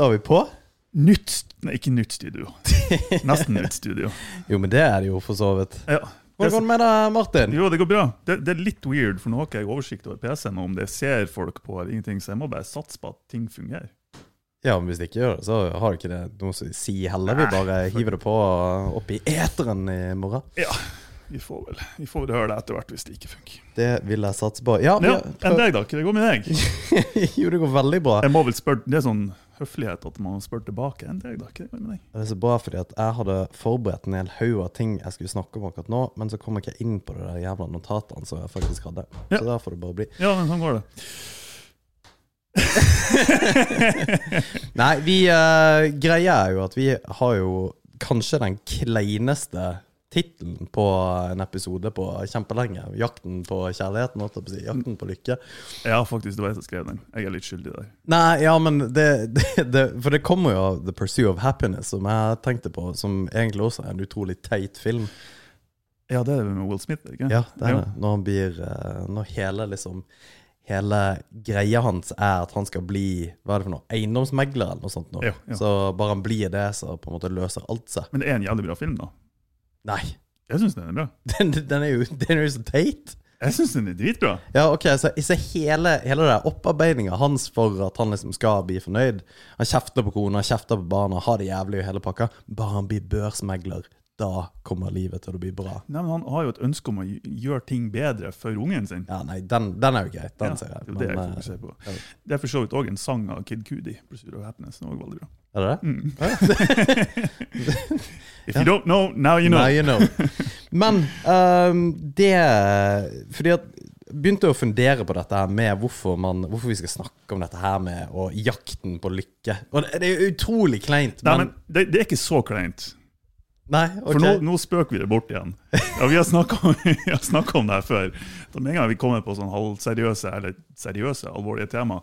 Da er vi på. Nytt Nei, ikke nytt studio. Nesten nytt studio. Jo, men det er det jo for så vidt. Ja. Hvordan går det med deg, Martin? Jo, det går bra. Det, det er litt weird, for nå har ikke jeg oversikt over PC-en og om det ser folk på eller ingenting, så jeg må bare satse på at ting fungerer. Ja, men hvis det ikke gjør det, så har ikke det noe å si heller. Vi bare hiver det på opp i eteren i morgen. Ja, vi får vel vi får vel høre det etter hvert hvis det ikke funker. Det vil jeg satse på. Ja, vi Ja, Enn deg, da? Hva det går med deg? jo, det går veldig bra. Jeg må vel spørre, Det er sånn høflighet at man spør tilbake. Enn deg, da? ikke det med deg? Det er så bra fordi at jeg hadde forberedt en hel haug av ting jeg skulle snakke om akkurat nå, men så kom jeg ikke inn på de der jævla notatene som jeg faktisk hadde. Ja. Så der får det bare bli. Ja, men sånn går det. Nei, vi uh, greia er jo at vi har jo kanskje den kleineste tittelen på en episode på kjempelenge. 'Jakten på kjærligheten', holdt jeg på å si. 'Jakten på lykke'. Ja, faktisk, det var jeg som skrev den. Jeg er litt skyldig der. Nei, ja, men det, det, det For det kommer jo av 'The Pursue of Happiness', som jeg tenkte på, som egentlig også er en utrolig teit film. Ja, det er det med Will Smith, ikke Ja, det er det. Når han blir eh, Når hele liksom Hele greia hans er at han skal bli Hva er det for noe? Eiendomsmegler eller noe sånt. Noe. Ja, ja. Så bare han blir det, så på en måte løser alt seg. Men det er en jævlig bra film, da. Nei, Jeg syns den er bra. den, den, er jo, den er jo så teit. Jeg syns den er dritbra. Ja, ok, så, så hele, hele det opparbeidinga hans for at han liksom skal bli fornøyd Han kjefter på kona, kjefter på barna, har det jævlig i hele pakka. Bare han blir børsmegler, da kommer livet til å bli bra. Nei, men Han har jo et ønske om å gjøre ting bedre for ungen sin. Ja, nei, den, den er jo greit. Den Ja, ser jeg. det er det jeg eh, fokuserer på. ja. Det er for så vidt òg en sang av Kid Cudi. Pursuit of Happiness. Den er også veldig bra. er det det? Mm. If you don't know, now you know. Now you know. Men um, det Fordi at begynte å fundere på dette her med hvorfor, man, hvorfor vi skal snakke om dette her med og jakten på lykke. Og det, det er utrolig kleint, Nei, men, men det, det er ikke så kleint. Nei, For nå, nå spøker vi det bort igjen. Ja, Vi har snakka om, det her før. Da Med en gang vi kommer på sånn halvseriøse eller seriøse, alvorlige tema,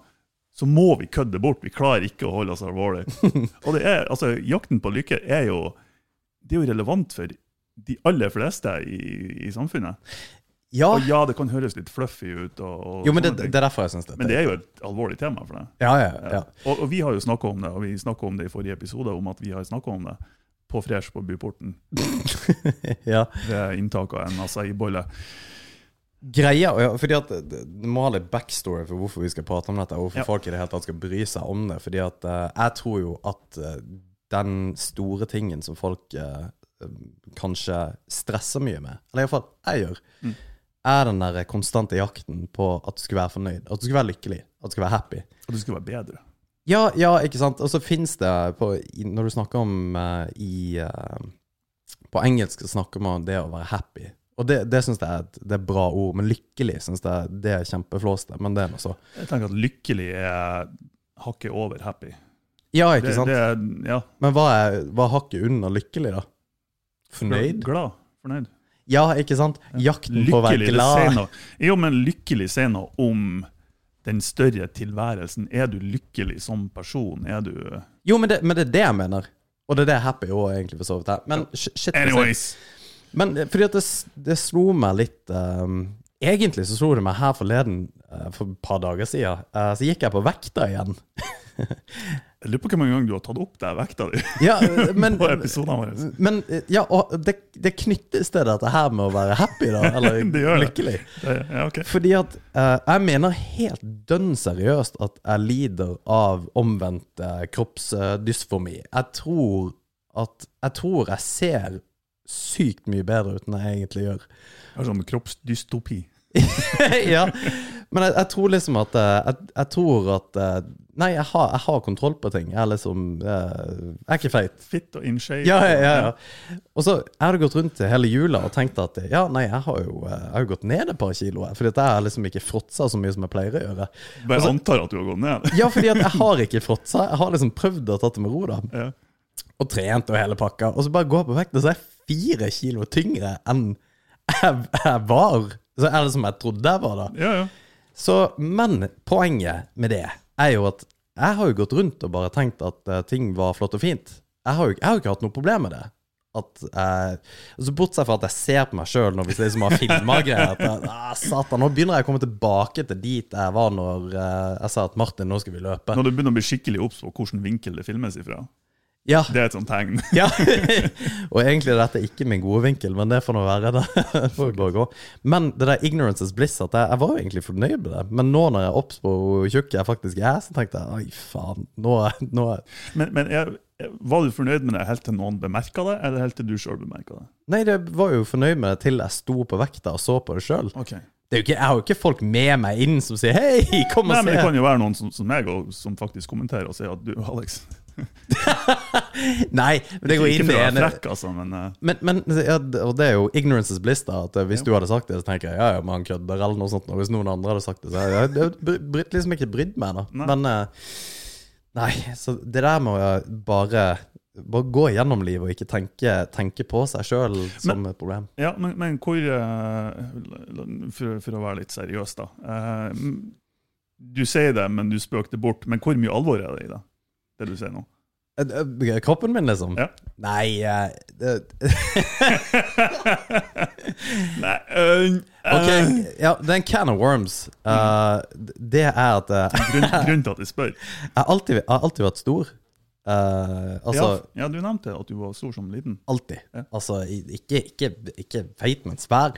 så må vi kødde bort. Vi klarer ikke å holde oss alvorlig. Og det er, altså, Jakten på lykke er jo, det er jo relevant for de aller fleste i, i samfunnet. Ja, Og ja, det kan høres litt fluffy ut, og, og jo, men det, det er derfor jeg synes det. men det er jo et alvorlig tema for deg. Ja, ja, ja. Og, og vi har jo snakka om det, og vi snakka om det i forrige episode, om at vi har snakka om det på Fresh på Byporten ja. ved inntak av en acai-bolle. Greia, og ja, fordi at det, det må ha litt backstory for hvorfor vi skal prate om dette, og hvorfor Ja. folk i det hele tatt skal bry seg om det. Fordi at uh, jeg tror jo at uh, den store tingen som folk uh, kanskje stresser mye med, eller iallfall jeg gjør, Mm. er den der konstante jakten på at du skal være fornøyd, at du skal være lykkelig, at du skal være happy. At du skulle være bedre. Ja, ja, ikke sant? Og så fins det på, Når du snakker om uh, i uh, På engelsk snakker man om det å være happy. Og det, det syns jeg er et det er bra ord, men lykkelig syns jeg det er kjempeflåste. Men det er nå så. Jeg tenker at lykkelig er hakket over happy. Ja, ikke sant? det er, ja. Men hva er, hva er hakket under lykkelig, da? Fornøyd? Glad. Fornøyd. Ja, ikke sant? Jakten på å være Lykkelig, det glad. noe. Jo, men lykkelig sier noe om den større tilværelsen. Er du lykkelig som person? Er du Jo, men det, men det er det jeg mener. Og det er det happy òg egentlig for så vidt er. Men shit. Anyways. Men eh, fordi at det, det slo meg litt um, Egentlig så slo det meg her forleden, uh, for et par dager siden, uh, så gikk jeg på vekta igjen. Jeg lurer på hvor mange ganger du har tatt opp der vekta di Ja, eh, men, på episodene våre. men eh, ja, og det, det knyttes til dette her med å være happy, da. Eller lykkelig. Ja, ok. Fordi at uh, jeg mener helt dønn seriøst at jeg lider av omvendt uh, kroppsdysformi. Jeg tror at Jeg tror jeg ser sykt mye bedre ut enn jeg egentlig gjør. Det er sånn kroppsdystopi. ja, men jeg, jeg tror liksom at eh, jeg, jeg tror at eh, Nei, jeg har, jeg har kontroll på ting. Jeg er liksom eh, Jeg er ikke feit. Fit og in shape. Ja, ja, ja. Og så jeg hadde gått rundt hele jula og tenkt at ja, nei, jeg har jo, eh, jeg har gått ned et par kilo. Fordi at jeg har liksom ikke fråtsa så mye som jeg pleier å gjøre. Bare Også, antar at du har gått ned. Ja, fordi at jeg har ikke fråtsa. Jeg har liksom prøvd å ta det med ro, da. Ja. Og trent og hele pakka. Og så bare går jeg på vekt, og så er jeg fire kilo tyngre enn jeg, jeg var. Så er det som jeg trodde jeg var, da. Ja, ja. Så, men poenget med det er jo at jeg har jo gått rundt og bare tenkt at uh, ting var flott og fint. Jeg har jo jeg har jo ikke hatt noe problem med det. At uh, altså Bortsett fra at jeg ser på meg sjøl når vi liksom har filma greier. At ah, satan, nå begynner jeg å komme tilbake til dit jeg var når eh, jeg sa at Martin, nå skal vi løpe. Når du begynner å bli skikkelig obs på hvilken vinkel det filmes ifra. Ja, Det er et sånt tegn. ja. Og egentlig er dette ikke min gode vinkel, men det får nå være. det får bare gå. Men det der ignorance is bliss, at jeg, jeg var jo egentlig fornøyd med det. Men nå når jeg er obs på hvor tjukk jeg faktisk er, så tenkte jeg oi, faen, nå, nå Men, men jeg, jeg- var du fornøyd med det helt til noen bemerka det, eller helt til du sjøl bemerka det? Nei, det var jo fornøyd med det til jeg sto på vekta og så på det sjøl. Ok. Jeg har jo ikke folk med meg inn som sier 'hei, kom og Nei, se'. men Det kan jo være noen som, som meg og, som faktisk kommenterer og sier at du, Alex Nei, men det går Ikke inn i frekk, altså, men eh, men, men ja, og det er jo ignorance is bliss, da. At hvis hvis du hadde sagt det, så tenker jeg ja, ja, men han kødder, eller noe sånt. Og hvis noen andre hadde sagt det, så hadde jeg jeg bry- liksom ikke brydd meg, da. Nei. Men eh, Nei, så det der med å bare bare gå gjennom livet og ikke tenke, tenke på seg sjøl som et problem. Ja, men, men hvor eh, for, for å være litt seriøs, da. Eh, du sier det, men du spøker det bort. Men hvor mye alvor er det i det? Det du sier nå? Eh, Kroppen min, liksom? Ja. Nei uh, Nei uh, OK, ja, det er en can of worms. Uh, det er at eh, grunn, Grunnen til at jeg spør. jeg har alltid, jeg har alltid vært stor. Eh, altså ja, ja, du nevnte at du var stor som liten. Alltid. Ja. Altså, ikke, ikke, ikke feit, men svær.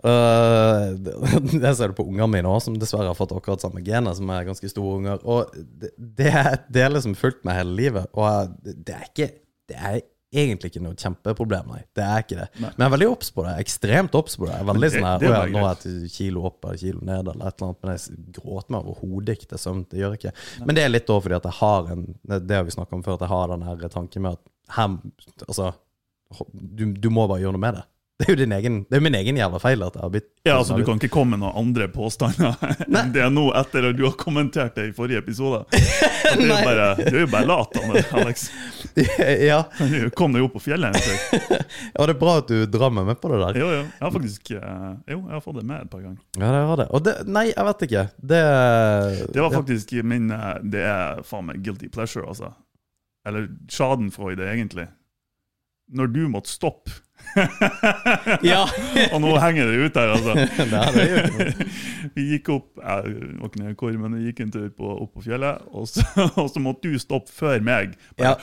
Uh, det, det ser du på ungene mine òg, som dessverre har fått akkurat samme genet, som er ganske store unger. Og det, det er et del som har fulgt meg hele livet. Og det er ikke Det er egentlig ikke noe kjempeproblem, nei. Det er ikke det. Nei. Men jeg er veldig obs på det. Ekstremt obs på det. Jeg er veldig sånn her er «Å ja, Nå er jeg kilo opp eller kilo ned, eller et eller annet. Men jeg gråter meg overhodet ikke til søvn. Det gjør jeg ikke. Men det er litt òg fordi at jeg har en Det har vi snakka om før, at jeg har den her tanken med at her, altså, du, du må bare gjøre noe med det. Det er jo din egen, det er min egen jævla feil at jeg har blitt Ja, altså Du kan ikke komme med noen andre påstander enn det nå, etter at du har kommentert det i forrige episode. Du Det er er jo bare lat, Alex. Ja, Du Kom deg opp på fjellet. og det er bra at du drar meg med på det der. Jo, jo. Jeg har faktisk eh, Jo, jeg har fått det med et par ganger. Ja, det var det. Og det Nei, jeg vet ikke. Det Det var faktisk min eh, Det er faen meg guilty pleasure, altså. Eller schadenfreude, egentlig. Når du måtte stoppe. Ja! Og nå henger det ut her, altså. det det. Vi gikk opp jeg var ikke nede hvor, men vi gikk en tur på, opp på fjellet, og så, og så måtte du stoppe før meg. Ja.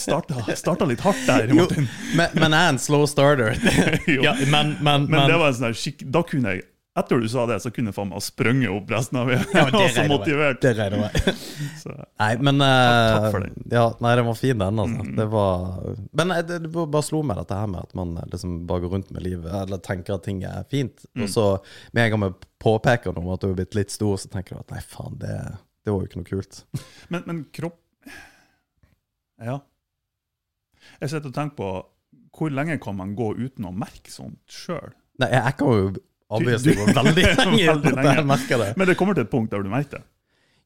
Starta, starta litt hardt der, Jo, men, men jeg er en slow starter. Ja, men, men, Men det var en sånn skikk... Da kunne jeg Etter du sa det, så kunne faen meg sprunget opp resten av veien. Ja, det så motivert. Det regner jeg Nei, men eh, Takk for det. Mm. Ja, nei, den var fin, den. altså. Det var Men eh, det, det bare slo meg dette her med at man eh, liksom bare går rundt med livet eller tenker at ting er fint. Mm. Og så med en gang vi påpeker noe om at du er blitt litt stor, så tenker du at nei, faen, det, det var jo ikke noe kult. men, men kropp Ja. Jeg sitter og tenker på hvor lenge kan man gå uten å merke sånt sjøl? Nei, jeg kan jo obviously du- veldig lenge Veldig lenge. jeg merker det. Men det kommer til et punkt der du merker det.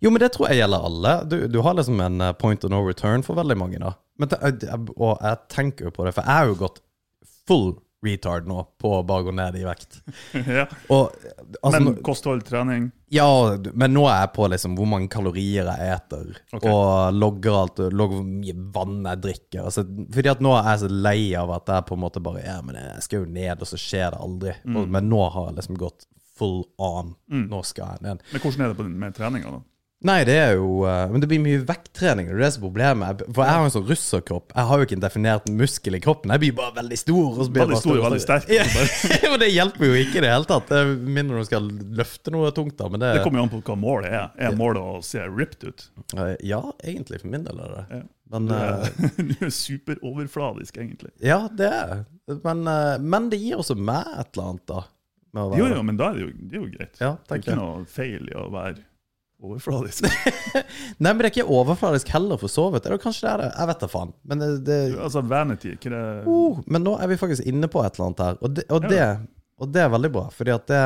Jo, men det tror jeg gjelder alle. Du, du har liksom en eh, point of no return for veldig mange, da. Men og jeg tenker jo på det, for jeg har jo gått full retard nå på å bare gå ned i vekt. ja. Og altså, Men kosthold, trening Ja, men nå er jeg på liksom hvor mange kalorier jeg eter, okay. og logger alt, og logger hvor mye vann jeg drikker. Altså, fordi at nå er jeg så lei av at jeg på en måte bare Ja, men jeg skal jo ned, og så skjer det aldri. Mm. Og, men nå har jeg liksom gått full on. Nå skal jeg ned. Men hvordan er det med treninga, da? Nei, det er jo eh, Men det blir mye vekttrening. Det er det som er problemet. For jeg har en sånn russerkropp. Jeg har jo ikke en definert muskel i kroppen. Jeg blir bare veldig stor. Veldig stor og veldig sterk. Ja, men det hjelper jo ikke i det hele tatt. Det Mindre du skal løfte noe tungt, da. Men det, Det kommer jo an på hva målet er. Er målet å se ripped ut? Eh, Ja, egentlig for min del er det det. Ja. Men Du eh, er, du er superoverfladisk, egentlig. Ja, det er men, eh, men det gir også meg et eller annet, da. Jo, jo, men da er det jo, det er jo greit. Ja, det er ikke noe feil i å være overfladisk. Nei, men det er ikke overfladisk heller, for så vidt. Eller kanskje det er det. Jeg vet da faen. Men det, det altså, vanity, er det oh, Men nå er vi faktisk inne på et eller annet her, og det, og det, og det er veldig bra. Fordi at det,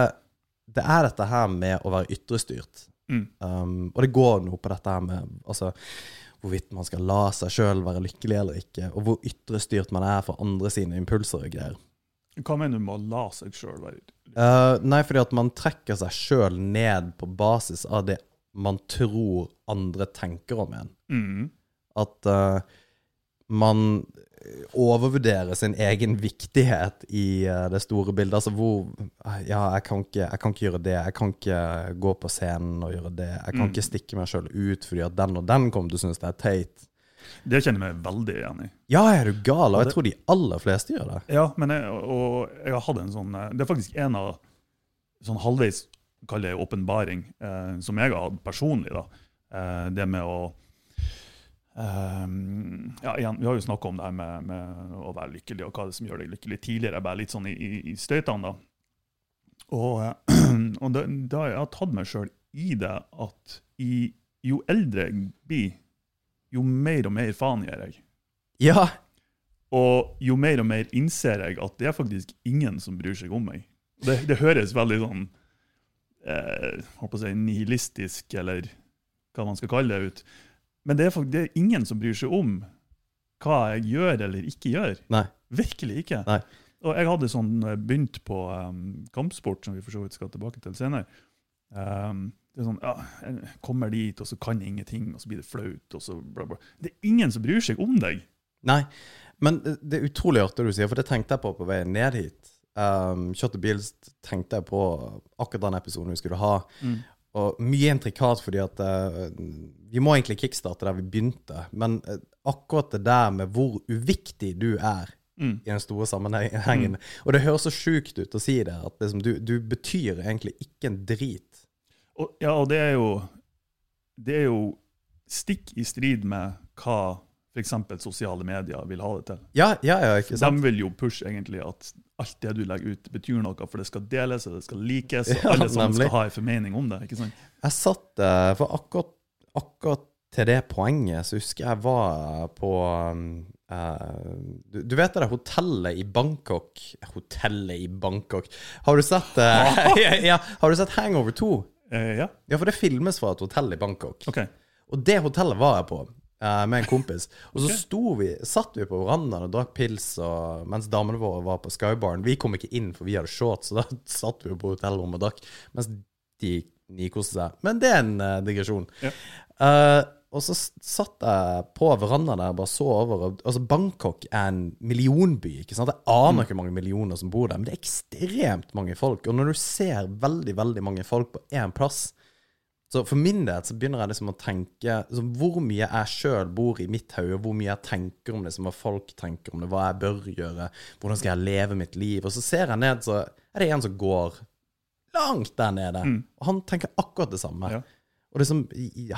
det er dette her med å være ytrestyrt. Mm. Um, og det går noe på dette her med altså, hvorvidt man skal la seg sjøl være lykkelig eller ikke, og hvor ytrestyrt man er for andre sine impulser og greier. Hva mener du med å la seg sjøl være Uh, nei, fordi at man trekker seg sjøl ned på basis av det man tror andre tenker om en. mm. At uh, man overvurderer sin egen viktighet i uh, det store bildet. Altså hvor Ja, jeg kan, ikke, jeg kan ikke gjøre det. Jeg kan ikke gå på scenen og gjøre det. Jeg kan Mm. ikke stikke meg sjøl ut fordi at den og den kommer til å synes det er teit. Det kjenner jeg meg veldig igjen i. Ja, er du gal? Og jeg tror de aller fleste gjør det. Ja, men jeg, og jeg har hatt en sånn eh, Det er faktisk en av sånn halvveis kall det åpenbaring eh, som jeg har hatt personlig. da. Eh, det med å eh, ja, igjen, Vi har jo snakka om det her med, med å være lykkelig, og hva det er som gjør deg lykkelig. Tidligere bare litt sånn i, i, i støytene. da. Og, eh, og da, da jeg har tatt meg sjøl i det at i, jo eldre jeg blir, jo mer og mer faen gjør jeg. Ja, Og jo mer og mer innser jeg at det er faktisk ingen som bryr seg om meg. Det, det høres veldig sånn eh, si, nihilistisk, eller hva man skal kalle det, ut. Men det er, det er ingen som bryr seg om hva jeg gjør eller ikke gjør. Nei. Virkelig ikke. Nei. Og jeg hadde sånn eh, begynt på um, kampsport, som vi for så vidt skal tilbake til senere. Um, det er sånn, ja, Jeg kommer dit, og så kan jeg ingenting, og så blir det flaut. og så bla bla. Det er ingen som bryr seg om deg. Nei, men det er utrolig artig det du sier, for det tenkte jeg på på veien ned hit. Um, Kjørte bil, tenkte jeg på akkurat den episoden vi skulle ha. Mm. Og mye intrikat, fordi at uh, Vi må egentlig kickstarte der vi begynte. Men uh, akkurat det der med hvor uviktig du er Mm. i den store sammenhengen Og det høres så sjukt ut å si det, at liksom, du, du betyr egentlig ikke en drit. Og, ja, og det er jo Det er jo stikk i strid med hva f.eks. sosiale medier vil ha det til. Ja, ja, ja, ikke sant? De vil jo pushe egentlig at alt det du legger ut, betyr noe, for det skal deles og det skal likes, og Ja, alle sammen skal ha en formening om det. ikke sant? Jeg satt eh, For akkurat, akkurat til det poenget så husker jeg var på eh, du, du vet det der hotellet i Bangkok Hotellet i Bangkok. Har du sett uh, ja, ja, Har du sett Hangover 2? Uh, ja, Ja, for det filmes fra et hotell i Bangkok. OK. Og det hotellet var jeg på eh, med en kompis. Og så okay. vi, satt vi på verandaen og drakk pils og, mens damene våre var på Skybaren. Vi kom ikke inn, for vi hadde shorts, så da satt vi på hotellrommet og drakk. Mens de nikoste seg. Men det er en uh, digresjon. Ja. Uh, og så satt jeg på verandaen der og bare så over. Altså Bangkok er en millionby. ikke sant? Jeg aner ikke hvor mange millioner som bor der, men det er ekstremt mange folk. Og når du ser veldig, veldig mange folk på én plass, så for min del så begynner jeg liksom å tenke liksom, hvor mye jeg sjøl bor i mitt hode, hvor mye jeg tenker om det, liksom, hva folk tenker om det, hva jeg bør gjøre, hvordan skal jeg leve mitt liv. Og så ser jeg ned, så er det en som går langt der nede, Mm. og han tenker akkurat det samme. Ja. Og liksom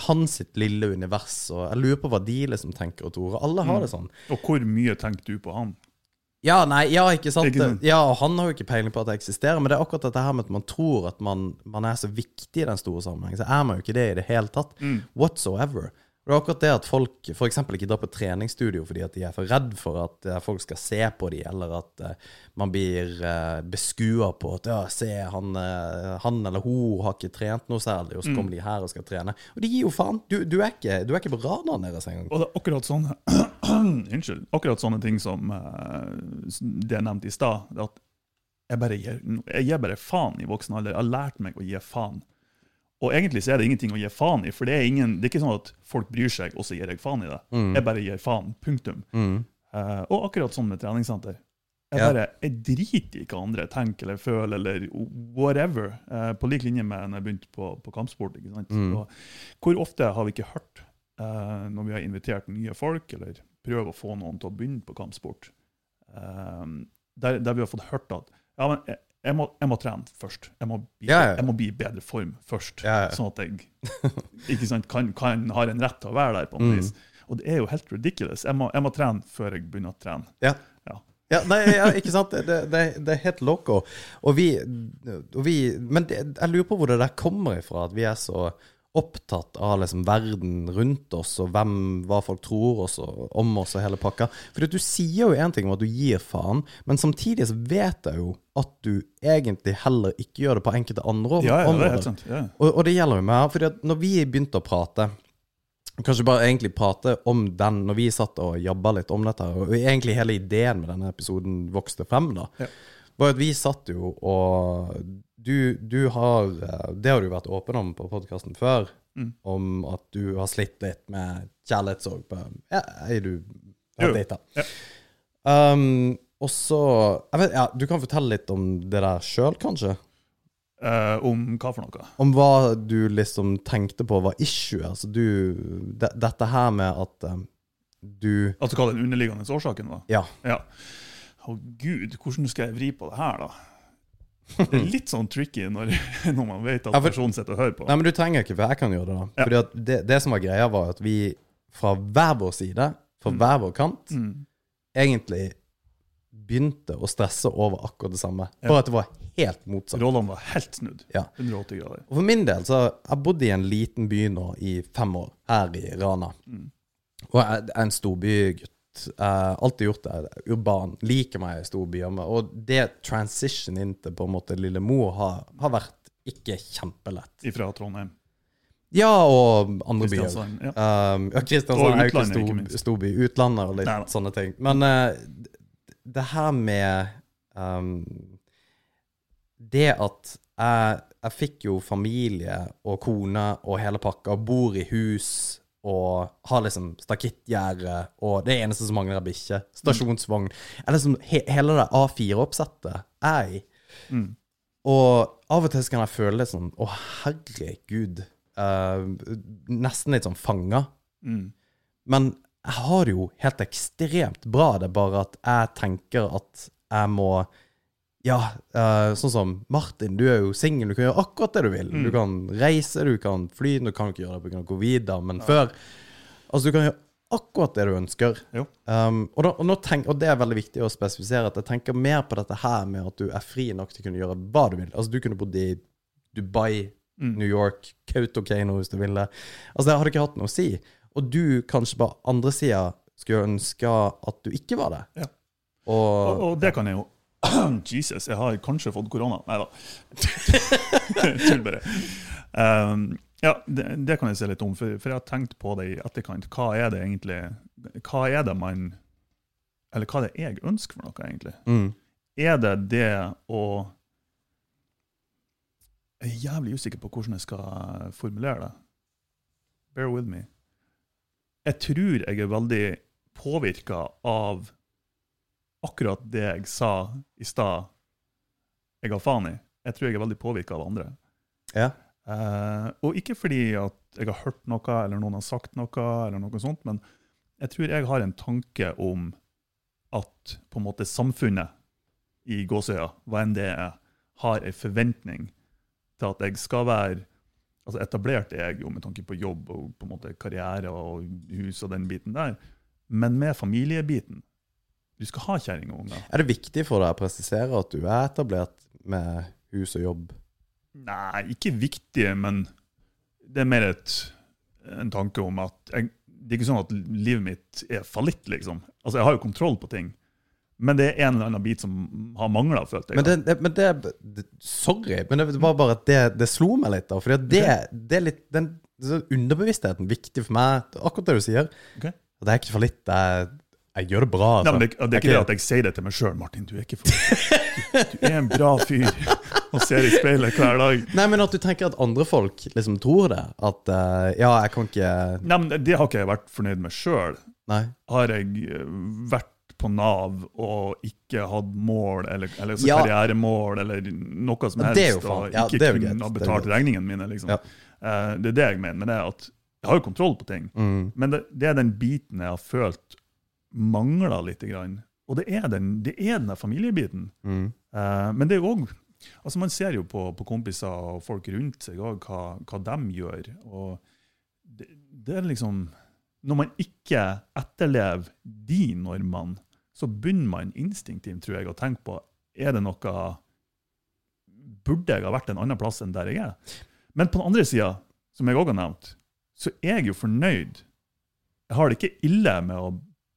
hans sitt lille univers, og jeg lurer på hva de liksom tenker og tror. Alle har Mm. det sånn. Og hvor mye tenker du på han? Ja, nei, ja, ikke sant? Ikke sant? Ja, han har jo ikke peiling på at det eksisterer, men det er akkurat dette her med at man tror at man, man er så viktig i den store sammenhengen. Så er man jo ikke det i det hele tatt. Mm. Whatsoever. Det er akkurat det at folk f.eks. ikke drar på treningsstudio fordi at de er for redd for at eh, folk skal se på dem, eller at uh, man blir uh, beskua på at ja, se, han, uh, han eller hun har ikke trent noe særlig, og så kommer de her og skal trene. Og de gir jo faen. Du, du, er, ikke, du er ikke på radaren deres engang. Og det er akkurat sånne Unnskyld. Akkurat sånne ting som eh, det jeg nevnte i stad. At jeg bare gir, jeg gir bare faen i voksen alder. Jeg har lært meg å gi faen. Og egentlig så er det ingenting å gi faen i, for det er, ingen, det er ikke sånn at folk bryr seg, og så gir jeg faen i det. Jeg bare gir faen. Punktum. Mm. Uh, og akkurat sånn med treningssenter. Jeg Ja. jeg driter i hva andre tenker eller føler, eller whatever. Uh, på lik linje med når jeg begynte på, på kampsport. ikke sant? Mm. Og hvor ofte har vi ikke hørt, uh, når vi har invitert nye folk, eller prøver å få noen til å begynne på kampsport, Um, der, der vi har fått hørt at ja, men jeg, jeg, må, jeg må trene først. Jeg må, bli, ja. jeg må bli i bedre form først. Ja. Sånn at jeg sant, kan, kan, har en rett til å være der. på en Mm. vis. Og det er jo helt ridiculous. Jeg må, jeg må trene før jeg begynner å trene. Ja. Ja. Ja, nei, ja, ikke sant? Det, det, det er helt loco. Og vi, og vi Men det, jeg lurer på hvor det der kommer ifra, at vi er så opptatt av liksom verden rundt oss, og hvem, hva folk tror oss og, om oss og hele pakka. For du sier jo én ting om at du gir faen, men samtidig så vet jeg jo at du egentlig heller ikke gjør det på enkelte andre Ja, ja, det er områder. helt sant. Ja. Og, og det gjelder jo meg. For når vi begynte å prate Kanskje bare egentlig prate om den når vi satt og jabba litt om dette, og egentlig hele ideen med denne episoden vokste frem, da, Ja. Var at vi satt jo og du, du har eh, Det har du vært åpen om på podkasten før, Mm. om at du har slitt litt med kjærlighetssorg. på- Ja, er du har data. Ja. Um, og så ja, Du kan fortelle litt om det der sjøl, kanskje? Uh, om hva for noe? Om hva du liksom tenkte på var issue. Altså du de, Dette her med at um, du Altså hva den underliggende årsaken var? Ja. Ja. Å gud, hvordan skal jeg vri på det her, da? Det er litt sånn tricky når, når man vet at Ja, for- personen sitter og hører på. Nei, men du trenger ikke, for jeg kan gjøre det. da Ja. Fordi det, det som var greia, var at vi fra hver vår side, fra Mm. hver vår kant, Mm. egentlig begynte å stresse over akkurat det samme. Ja. Bare at det var helt motsatt. Rollene var helt snudd. Ja. 180 grader. Og for min del så har jeg bodd i en liten by nå i fem år, her i Rana. Mm. Og jeg er en storbygutt. Jeg har alltid gjort det. Urban. Liker meg i storbyer. Og det transition inn til på en måte Lille Mo har, har vært ikke kjempelett. Ifra Trondheim. Ja, og andre byer. Ja. Um, ja, Kristiansand er jo ikke stor, storby. Utlandet og litt Neida. sånne ting. Men uh, det her med um, Det at jeg, jeg fikk jo familie og kone og hele pakka, bor i hus og har liksom stakittgjerde, og det eneste som mangler, er bikkje. Stasjonsvogn. Eller liksom, he, hele det A4-oppsettet er i. Mm. Og av og til kan jeg føle litt sånn Å, herregud. Uh, nesten litt sånn fanga. Mm. Men jeg har det jo helt ekstremt bra. Det er bare at jeg tenker at jeg må Ja, uh, sånn som Martin, du er jo singel, du kan gjøre akkurat det du vil. Mm. Du kan reise, du kan fly. Du kan ikke gjøre det pga. covid, men før Altså, du kan gjøre akkurat det du ønsker. Jo. Um, og, da, og, tenk, og det er veldig viktig å spesifisere at jeg tenker mer på dette her med at du er fri nok til å kunne gjøre hva du vil. Altså, du kunne bodd i Dubai, Mm. New York, Kautokeino hvis du ville. Altså, det hadde ikke hatt noe å si. Og du kanskje på andre sida skulle ønske at du ikke var det. Ja. Og, Og, og det kan jeg jo Jesus, jeg har kanskje fått korona. Nei da. Tull bare. Um, ja, det, det kan jeg se litt om, for, for jeg har tenkt på det i etterkant. Hva er det egentlig Hva er det man Eller hva er det jeg ønsker for noe, egentlig? mm, Er det det å Jeg er jævlig usikker på hvordan jeg skal formulere det. Bear with me. Jeg tror jeg er veldig påvirka av akkurat det jeg sa i stad jeg ga faen i. Jeg tror jeg er veldig påvirka av andre. ja. Eh, og ikke fordi at jeg har hørt noe, eller noen har sagt noe, eller noe sånt, men jeg tror jeg har en tanke om at på en måte samfunnet i gåsøya, hva enn det er, har en forventning til at jeg skal være altså Etablert er jeg jo med tanke på jobb og på en måte karriere og hus og den biten der, men med familiebiten. Du skal ha kjerring og unger. Er det viktig for deg å presisere at du er etablert med hus og jobb? Nei, ikke viktig, men det er mer et, en tanke om at jeg, Det er ikke sånn at livet mitt er fallitt, liksom. Altså, Jeg har jo kontroll på ting, men det er en eller annen bit som har mangla, følte jeg. Men det, det, men det, det Sorry, men det var bare at det, det slo meg litt. da Fordi det, det er litt den underbevisstheten viktig for meg. Akkurat det du sier. Okay. Det er ikke for litt. Jeg, jeg gjør det bra. Nei, Altså. men det, det er ikke det at jeg sier det til meg sjøl, Martin. Du er ikke for Du, du er en bra fyr og ser i speilet hver dag. Nei, men at du tenker at andre folk liksom tror det. At uh, ja, jeg kan ikke Nei, men Det har ikke jeg vært fornøyd med sjøl. Nei. Har jeg eh, vært på Nav og ikke hatt mål, eller, eller altså Ja. karrieremål, eller noe som helst, er og ikke ja, er kunne ha er betalt regningene mine, liksom. Ja. Eh, det er det jeg mener med det, at jeg har jo kontroll på ting. Mm. Men det, det er den biten jeg har følt mangler litt. Grann. Og det er den, det er den familiebiten. Mm. Uh, men det er jo òg altså Man ser jo på, på kompiser og folk rundt seg også, hva, hva de gjør. Og det, det er liksom Når man ikke etterlever de normene, så begynner man instinktivt tror jeg, å tenke på er det noe Burde jeg ha vært en annen plass enn der jeg er? Men på den andre sida, som jeg òg har nevnt, så er jeg jo fornøyd. Jeg har det ikke ille med å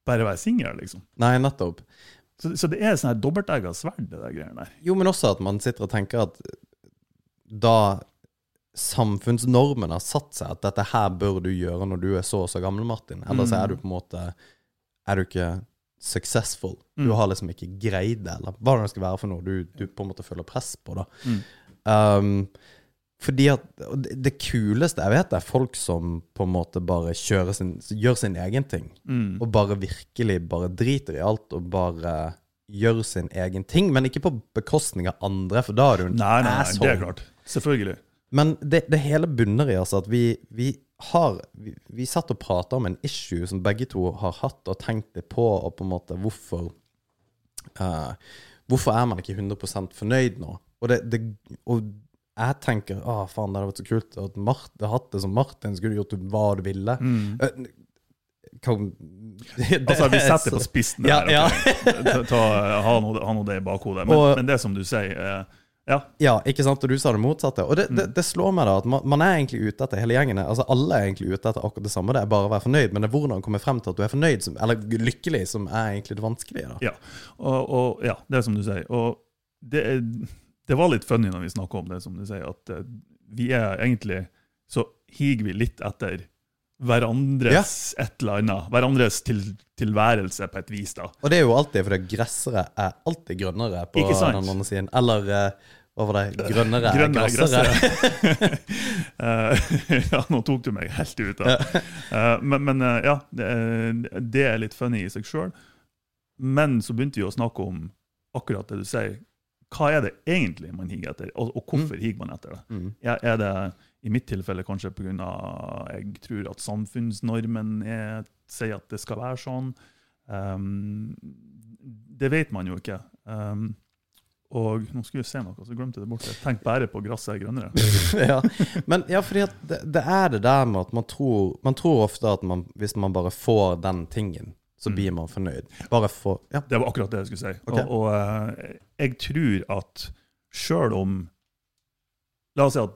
bare være singel, liksom. Nei, nettopp. Så, så det er sånn her dobbeltegga sverd, det der greiene der. Jo, men også at man sitter og tenker at da samfunnsnormen har satt seg at dette her bør du gjøre når du er så og så gammel, Martin. Ellers Mm. er du på en måte Er du ikke successful. Du Mm. har liksom ikke greid det, eller hva det skal være for noe du, du på en måte føler press på, da. Mm. Um, Fordi at det, det kuleste jeg vet, er folk som på en måte bare kjører sin, gjør sin egen ting. Mm. Og bare virkelig bare driter i alt og bare gjør sin egen ting. Men ikke på bekostning av andre, for da er du en Nei, nei, nei, det er klart. Selvfølgelig. Men det, det hele bunner i altså at vi, vi har vi, vi satt og prata om en issue som begge to har hatt og tenkt litt på, og på en måte hvorfor uh, Hvorfor er man ikke 100 fornøyd nå? Og, det, det, og jeg tenker å faen, det hadde vært så kult at Martin hadde det som Martin skulle gjort hva du ville. Mm. kan, Mm. Altså, vi setter på spissen Ja, der. ja. Ta, ha, noe, ha noe det i bakhodet. Men, Og- men det som du sier eh, Ja, Ja, ikke sant? Og du sa det motsatte. Og det, det, Mm. det slår meg da at man, man er egentlig ute etter hele gjengen. Altså Alle er egentlig ute etter akkurat det samme. Det er bare å være fornøyd. Men det er hvordan komme frem til at du er fornøyd, som, eller lykkelig, som er egentlig det vanskelige. da ja. Og, og ja, det er som du sier. Og det, er, det var litt funny når vi snakker om det, som du sier, at eh, vi er egentlig Så higer vi litt etter hverandres et eller annet. Hverandres til, tilværelse, på et vis, da. Og det er jo alltid fordi gressere er alltid grønnere på den andre siden. Eller eh, hva var det? Grønnere er Grønne gressere. Eh, ja, nå tok du meg helt ut da. Eh, Men, men eh, ja, det, det er litt funny i seg sjøl. Men så begynte vi å snakke om akkurat det du sier. Hva er det egentlig man higer etter, og, og hvorfor higer man etter det? Mm. Er, er det i mitt tilfelle kanskje pga. jeg tror at samfunnsnormen er, sier at det skal være sånn? Um, det vet man jo ikke. Um, og nå skulle vi se noe, så glemte jeg det bort. Tenk bare på gresset er grønnere. ja. Men ja, fordi at det, det er det der med at man tror Man tror ofte at man, hvis man bare får den tingen, så blir man fornøyd. Få Ja. Det var akkurat det jeg skulle si. Okay. Og, og eh, jeg tror at sjøl om La oss si at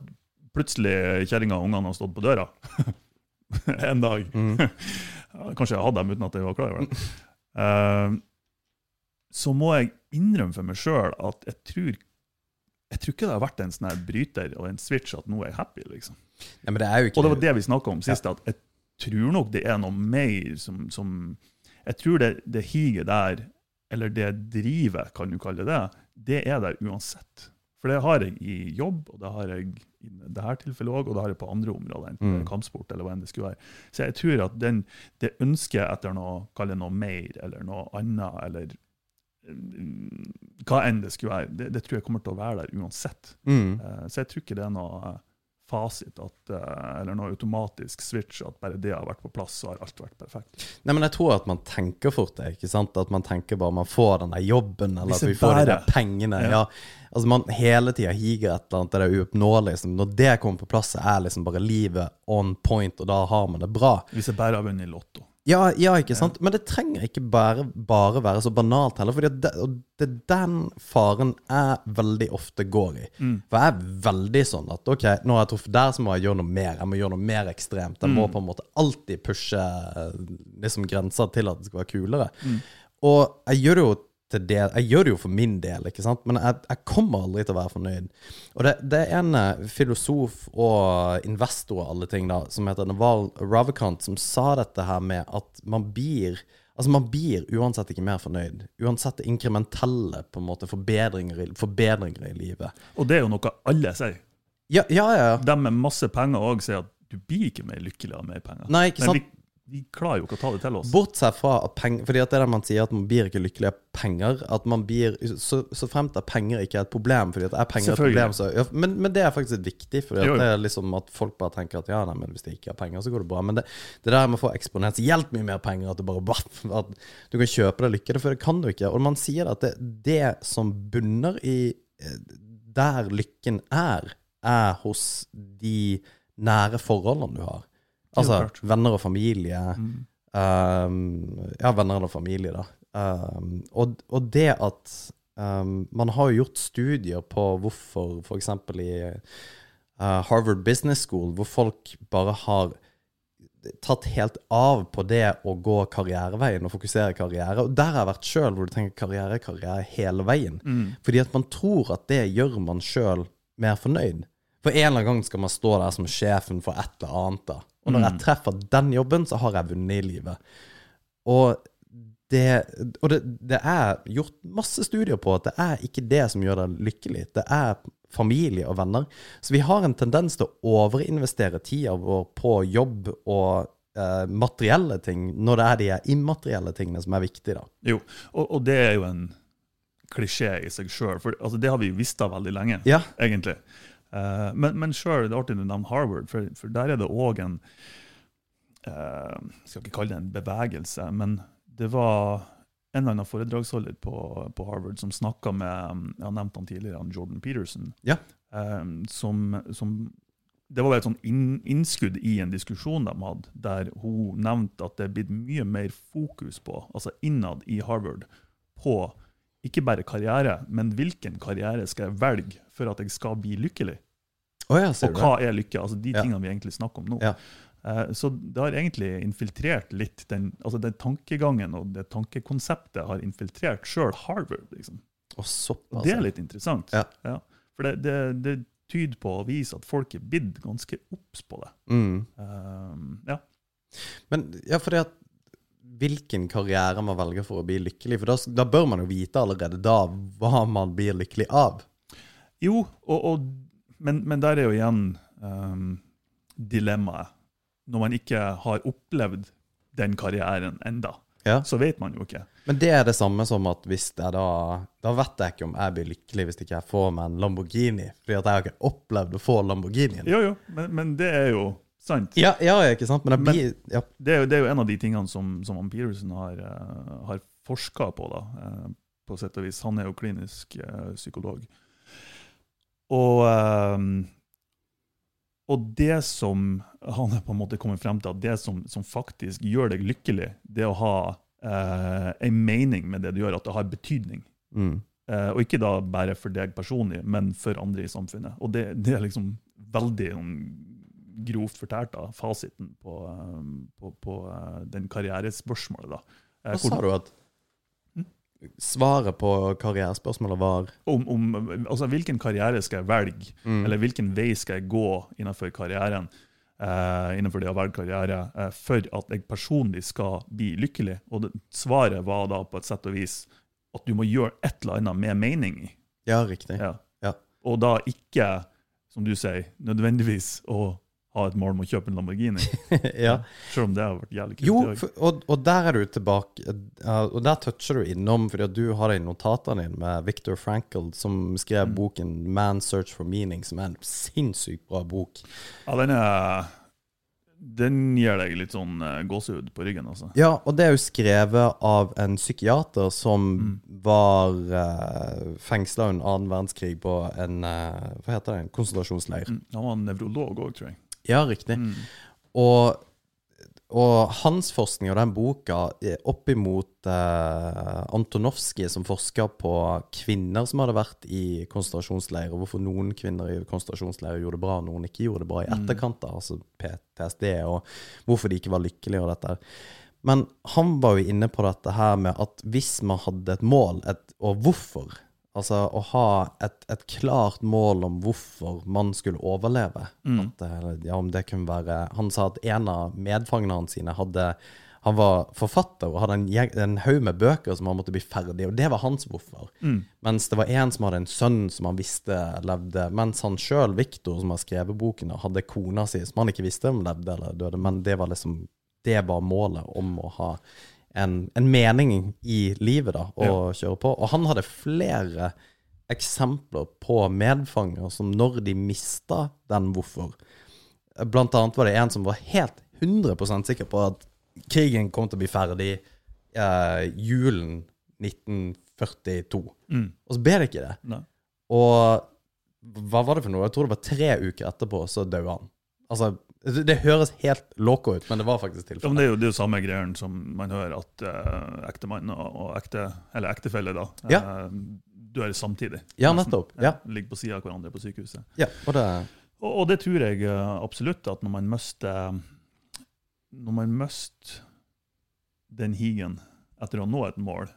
plutselig kjerringa og ungene har stått på døra en dag. Mm. Kanskje jeg hadde dem uten at jeg var klar over det. Eh, så må jeg innrømme for meg sjøl at jeg tror jeg tror ikke det har vært en sånn her bryter og en switch at nå er jeg happy. liksom. Nei, men det er jo ikke Og det var det vi snakka om sist, at jeg tror nok det er noe mer som, som Jeg tror det, det higet der, eller det drivet, kan du kalle det, det er der uansett. For det har jeg i jobb, og det har jeg i dette tilfellet òg, og det har jeg på andre områder, enten Mm. kampsport eller hva enn det skulle være. Så jeg tror at den, det ønsket etter noe, kall det noe mer, eller noe annet, eller mm, hva enn det skulle være, det, det tror jeg kommer til å være der uansett. mm. Eh, Så jeg tror ikke det er noe fasit at, eh, eller noe automatisk switch, at bare det har vært på plass, så har alt vært perfekt. Nei, men jeg tror at man tenker fort det. ikke sant? At man tenker bare man får den der jobben, eller at vi får de der pengene. Ja. Ja. Altså Man hele tida higer et eller annet, det er uoppnåelig. Liksom. Når det kommer på plass, så er liksom bare livet on point, og da har man det bra. Hvis jeg bare har vunnet i Lotto. Ja, ja, ikke sant? Men det trenger ikke bare, bare være så banalt heller. Fordi det, og det er den faren jeg veldig ofte går i. For jeg er veldig sånn at ok, nå har jeg truffet der, så må jeg gjøre noe mer. Jeg må gjøre noe mer ekstremt. Jeg må på en måte alltid pushe eh, liksom grenser til at det skal være kulere. Og jeg gjør det jo til det, jeg gjør det jo for min del, ikke sant? men jeg, jeg kommer aldri til å være fornøyd. Og det, det er en eh, filosof og investor og alle ting da, som heter Naval Ravikant, som sa dette her med at man blir Altså Man blir uansett ikke mer fornøyd. Uansett inkrementelle på en måte forbedringer i, forbedringer i livet. Og det er jo noe alle sier. Ja, ja, ja. De med masse penger òg sier at du blir ikke mer lykkelig av mer penger. Nei, ikke sant? Men vi, klarer jo ikke å ta det til oss. Bortsett fra at penger Fordi at det er det man sier, at man blir ikke lykkelig av penger. At man blir Så, så fremt at penger ikke er et problem, fordi at er penger et problem, så ja, men, men det er faktisk viktig, fordi at det er liksom at folk bare tenker at ja, nei, men hvis de ikke har penger, så går det bra. Men det, det der med å få eksponentielt mye mer penger, at du bare At du kan kjøpe deg lykke, for det kan du ikke. Og man sier at det, det som bunner i eh, der lykken er, er hos de nære forholdene du har. Altså venner og familie. Mm. Um, ja, venner eller familie, da. Um, og, og det at um, Man har jo gjort studier på hvorfor f.eks. i uh, Harvard Business School, hvor folk bare har tatt helt av på det å gå karriereveien og fokusere karriere. Og der har jeg vært sjøl, hvor du tenker karriere, karriere hele veien. Mm. Fordi at man tror at det gjør man sjøl mer fornøyd. For en eller annen gang skal man stå der som sjefen for et eller annet. da. Og når jeg treffer den jobben, så har jeg vunnet i livet. Og det, og det, det er gjort masse studier på at det er ikke det som gjør deg lykkelig. Det er familie og venner. Så vi har en tendens til å overinvestere tida vår på jobb og eh, materielle ting, når det er de immaterielle tingene som er viktige. da. Jo, og, og det er jo en klisjé i seg sjøl, for altså, det har vi visst av veldig lenge, Ja, egentlig. Eh, men men sjøl, det er artig du nevner Harvard, for, for der er det òg en uh, skal ikke kalle det en bevegelse, men det var en eller annen foredragsholder på, på Harvard som snakka med Jeg har nevnt han tidligere, han Jordan Peterson. Ja. um, som, som Det var et sånn inn, innskudd i en diskusjon de hadde, der hun nevnte at det er blitt mye mer fokus på, altså innad i Harvard, på ikke bare karriere, men hvilken karriere skal jeg velge for at jeg skal bli lykkelig? Oh, ja, Og hva er lykke? Altså de Ja. tingene vi egentlig snakker om nå. Ja. Eh, Så det har egentlig infiltrert litt den, altså den tankegangen og det tankekonseptet har infiltrert sjøl Harvard. liksom. Å, såpass. Og det er litt interessant. Ja. For det, det, det tyder på å vise at folk er blitt ganske obs på det. Mm. Um, ja. Men ja, fordi at hvilken karriere man velger for å bli lykkelig, for da, da bør man jo vite allerede da hva man blir lykkelig av. Jo, og, og, men, men der er jo igjen um, dilemmaet. Når man ikke har opplevd den karrieren enda, Ja. så vet man jo ikke. Men det er det samme som at hvis jeg da Da vet jeg ikke om jeg blir lykkelig hvis ikke jeg får meg en Lamborghini. Fordi at jeg har ikke opplevd å få Lamborghinien. Jo, jo, men, men det er jo sant. Ja, ja, ikke sant? Men blir ja. Det er jo, det er jo en av de tingene som, som Peterson har, uh, har forska på, da, eh, på sett og vis. Han er jo klinisk eh, psykolog. Og, eh, og det som han på en måte kommet frem til, at det som, som faktisk gjør deg lykkelig, det å ha uh, en mening med det du gjør, at det har betydning. Mm. Eh, og ikke da bare for deg personlig, men for andre i samfunnet. Og det, det er liksom veldig sånn, grovt fortalt, da, fasiten på, eh, på, på eh, den karrierespørsmålet. da. Eh, Hva sa du at svaret på karrierespørsmålet var om, om, altså, hvilken karriere skal jeg velge, mm. eller hvilken vei skal jeg gå innenfor karrieren, Uh, innenfor det å velge karriere, uh, for at jeg personlig skal bli lykkelig? Og det, svaret var da på et sett og vis at du må gjøre et eller annet med mening i. Ja, riktig. Ja. Ja. Og da ikke, som du sier, nødvendigvis å ha et mål om å kjøpe en Lamborghini. ja. Selv om det har vært jævlig kult. Jo, for, og, og der er du tilbake Og der toucher du innom, fordi at du har det i notatene dine med Victor Frankl, som skrev Mm. boken 'Man's Search for Meaning', som er en sinnssykt bra bok. Ja, den, er, den gir deg litt sånn uh, gåsehud på ryggen, altså. Ja, og det er jo skrevet av en psykiater som Mm. var uh, fengsla under annen verdenskrig på en uh, Hva heter det? En konsentrasjonsleir. Mm. Han var nevrolog òg, tror jeg. Ja, riktig. Mm. Og, og hans forskning og den boka opp imot eh, Antonovskij, som forska på kvinner som hadde vært i konsentrasjonsleir, og hvorfor noen kvinner i konsentrasjonsleir gjorde det bra, og noen ikke gjorde det bra i Mm. etterkant, mm. altså PTSD, og hvorfor de ikke var lykkelige og dette. Men han var jo inne på dette her med at hvis man hadde et mål, et, og hvorfor Altså å ha et, et klart mål om hvorfor man skulle overleve. Mm. At, eh, ja, om det kunne være Han sa at en av medfangene hans sine hadde Han var forfatter og hadde en, en haug med bøker som han måtte bli ferdig, og det var hans hvorfor. Mm. Mens det var en som hadde en sønn som han visste levde, mens han sjøl, Viktor, som har skrevet boken, hadde kona si som han ikke visste om levde eller døde, men det var liksom Det var målet om å ha en, en mening i livet, da, å kjøre på. Og han hadde flere eksempler på medfanger som når de mista den hvorfor Blant annet var det en som var helt 100 sikker på at krigen kom til å bli ferdig eh, julen 1942. Mm. Og så ble det ikke det. Nei. Og hva var det for noe? Jeg tror det var tre uker etterpå, så døde han. Altså, det, det høres helt loco ut, men det var faktisk Ja, tilfellet. det er jo det er samme greien som man hører at uh, ektemann og, og ekte, eller ektefelle da, Ja. uh, dør samtidig. Ja, nettopp. Ja. Ligger på sida av hverandre på sykehuset. Ja, og det Og, og det tror jeg uh, absolutt at når man mister Når man mister den higen etter å nå et mål,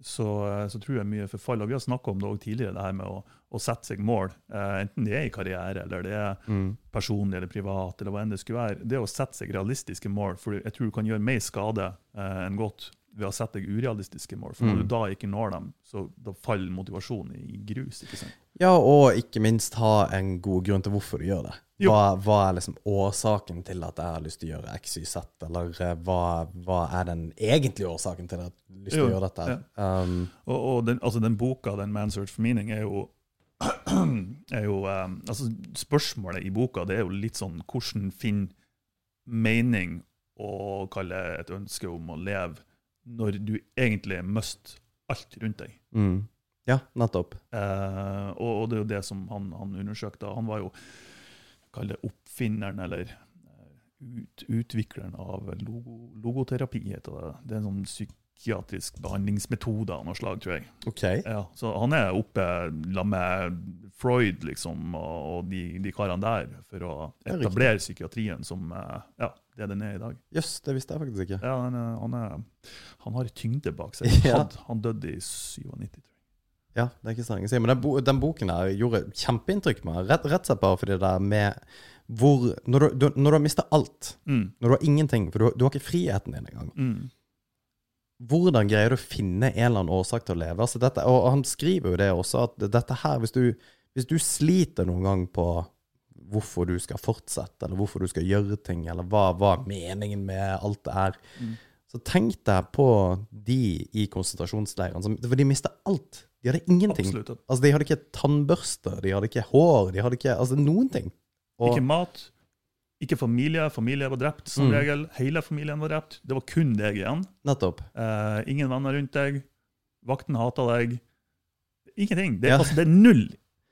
så, eh, så tror jeg mye forfall. Og vi har snakka om det også tidligere, det her med å, å sette seg mål. eh, enten det er i karriere, eller det er mm, personlig eller privat, eller hva enn det skulle være. Det å sette seg realistiske mål, for jeg tror du kan gjøre mer skade eh, enn godt ved å sette deg urealistiske mål. For når Mm. du da ikke når dem, så da faller motivasjonen i grus. ikke sant? Ja, og ikke minst ha en god grunn til hvorfor du gjør det. Hva, hva er liksom årsaken til at jeg har lyst til å gjøre X, Y, Z, eller eh, hva, hva er den egentlige årsaken til at jeg har lyst til å gjøre dette? Um, Og, og den, altså den boka, den Man Search for Meaning, er jo, er jo um, altså Spørsmålet i boka det er jo litt sånn hvordan finne mening og kalle et ønske om å leve når du egentlig mister alt rundt deg. mm. Ja, nettopp. Uh, og, og det er jo det som han, han undersøkte. Han var jo kall det oppfinneren, eller eh, ut, utvikleren av logo, logoterapi, heter det. Det er en sånn psykiatrisk behandlingsmetode av noe slag, tror jeg. OK. Ja, så han er oppe la med Freud liksom, og, de, de karene der for å er etablere psykiatrien som eh, ja, det den er i dag. Jøss, det visste jeg faktisk ikke. Ja, han, er, han, er, han har tyngde bak seg. Ja. Han, han døde i 97, tror jeg. Ja, det er ikke så lenge siden. Men den, den boken der gjorde kjempeinntrykk på meg. Rett, rett og slett bare fordi det der med hvor Når du, du, når du har mista alt, Mm, når du har ingenting, for du, du har ikke friheten din engang mm, Hvordan greier du å finne en eller annen årsak til å leve? Altså dette, og han skriver jo det også, at dette her Hvis du, hvis du sliter noen gang på hvorfor du skal fortsette, eller hvorfor du skal gjøre ting, eller hva, hva meningen med alt det er, Mm. så tenk deg på de i konsentrasjonsleirene. For de mister alt. De hadde ingenting. absolutt. Altså, de hadde ikke tannbørste, de hadde ikke hår, de hadde ikke altså, noen ting. Og, Ikke mat, ikke familie. Familie var drept, som Mm. regel. Hele familien var drept. Det var kun deg igjen. nettopp. Eh, ingen venner rundt deg. Vakten hata deg. Ingenting. Det Ja. altså, det er null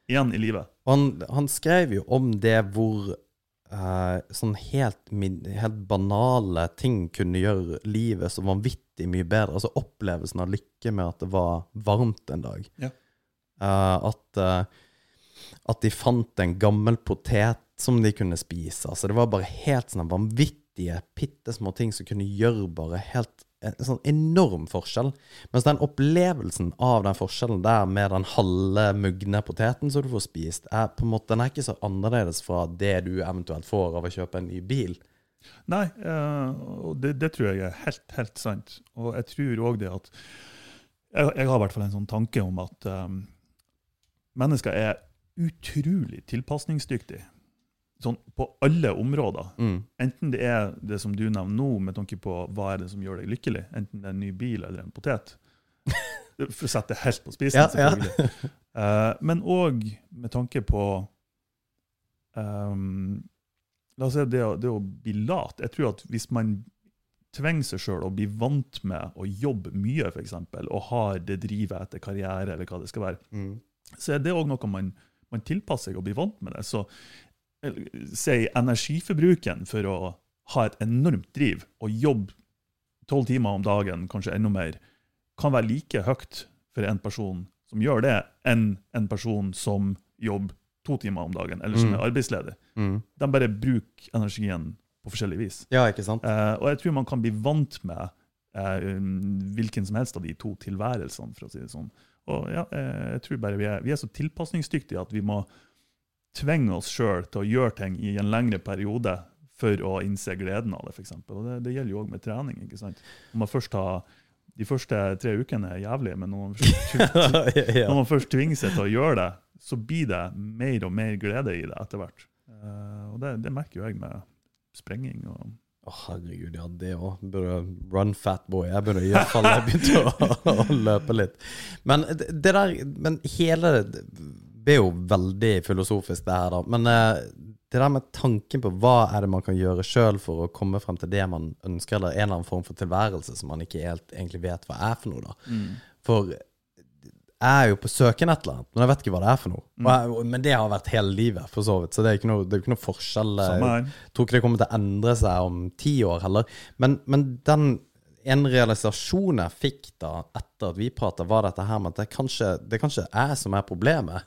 igjen i livet. Han, han skrev jo om det hvor eh, sånn helt, helt banale ting kunne gjøre livet så vanvittig mye bedre. Altså opplevelsen av lykke med at det var varmt en dag. Ja. Uh, at, uh, at de fant en gammel potet som de kunne spise. Altså det var bare helt sånne vanvittige, bitte små ting som kunne gjøre bare helt en sånn enorm forskjell. Mens den opplevelsen av den forskjellen der med den halve mugne poteten som du får spist, er på en måte, den er ikke så annerledes fra det du eventuelt får av å kjøpe en ny bil. Nei, eh, og det, det tror jeg er helt, helt sant. Og jeg tror òg det at jeg, jeg har i hvert fall en sånn tanke om at um, mennesker er utrolig tilpasningsdyktige. Sånn på alle områder. Mm. Enten det er det som du nevner nå, med tanke på hva er det som gjør deg lykkelig, enten det er en ny bil eller en potet. For å sette det helt på spissen, Ja, ja. Eh, men òg med tanke på um, La oss si det, å- det å bli lat. Jeg tror at hvis man tvinger seg sjøl å bli vant med å jobbe mye, f.eks., og har det drivet etter karriere, eller hva det skal være, Mm. så er det òg noe man, man tilpasser seg og blir vant med det. Så si energiforbruken for å ha et enormt driv og jobbe tolv timer om dagen, kanskje enda mer, kan være like høyt for en person som gjør det, enn en person som jobber to timer om dagen, eller som Mm. er arbeidsledig. Mm. De bare bruker energien på forskjellig vis. Ja, ikke sant? Eh, og jeg tror man kan bli vant med eh, hvilken som helst av de to tilværelsene, for å si det sånn. Og ja, eh, jeg tror bare vi er, vi er så tilpasningsdyktige at vi må tvinge oss sjøl til å gjøre ting i en lengre periode for å innse gleden av det, f.eks. Og det, det gjelder jo òg med trening. ikke sant? Når man først har, de første tre ukene er jævlige, men når man først, når man først tvinger seg til å gjøre det, så blir det mer og mer glede i det etter hvert. Eh, og det, det merker jo jeg med sprenging. og Å, herregud, ja, det òg. Run fat boy. Jeg burde i hvert fall jeg å, å løpe litt. Men det, der Men hele blir jo veldig filosofisk, det her, da. Men eh, det der med tanken på hva er det man kan gjøre sjøl for å komme frem til det man ønsker, eller en eller annen form for tilværelse som man ikke helt egentlig vet hva er for noe, da. For jeg er jo på søken et eller annet, men jeg vet ikke hva det er for noe. Og jeg, men det har vært hele livet, for så vidt. Så det er ikke noe, det er ikke noe forskjell. Jeg Samme her. tror ikke det kommer til å endre seg om ti år heller. Men, men den en realisasjon jeg fikk da etter at vi prata, var dette her med at det kanskje, det er kanskje jeg som er problemet.